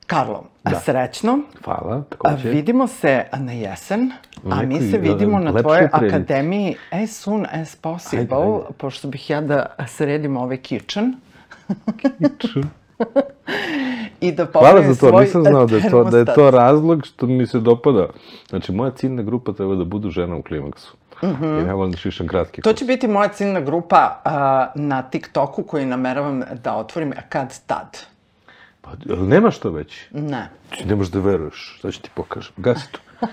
Karlo, srećno. Hvala, takođe. vidimo se na jesen, a mi se vidimo na tvojoj akademiji as soon as possible, Ajde, ajde. pošto bih ja da sredim ovaj kitchen. I da Hvala za to, nisam znao da je to, da je to razlog što mi se dopada. Znači, moja ciljna grupa treba da budu žena u klimaksu. Jer ja volim da šišam kratki To će biti moja ciljna grupa a, na TikToku koju nameravam da otvorim kad tad. Pa, jel nemaš to već? Ne. Ti ne možeš da veruješ. Sad ću ti pokažem. Gasi to.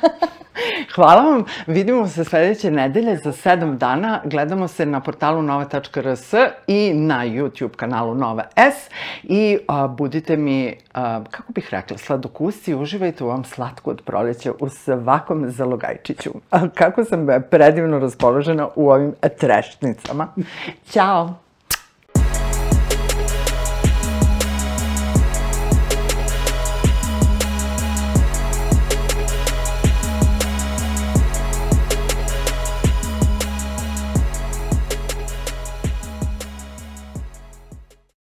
Hvala vam. Vidimo se sledeće nedelje za sedam dana. Gledamo se na portalu nova.rs i na YouTube kanalu Nova S. I a, budite mi, a, kako bih rekla, sladokusci, uživajte u ovom slatku od proleća u svakom zalogajčiću. A, kako sam predivno raspoložena u ovim trešnicama. Ćao!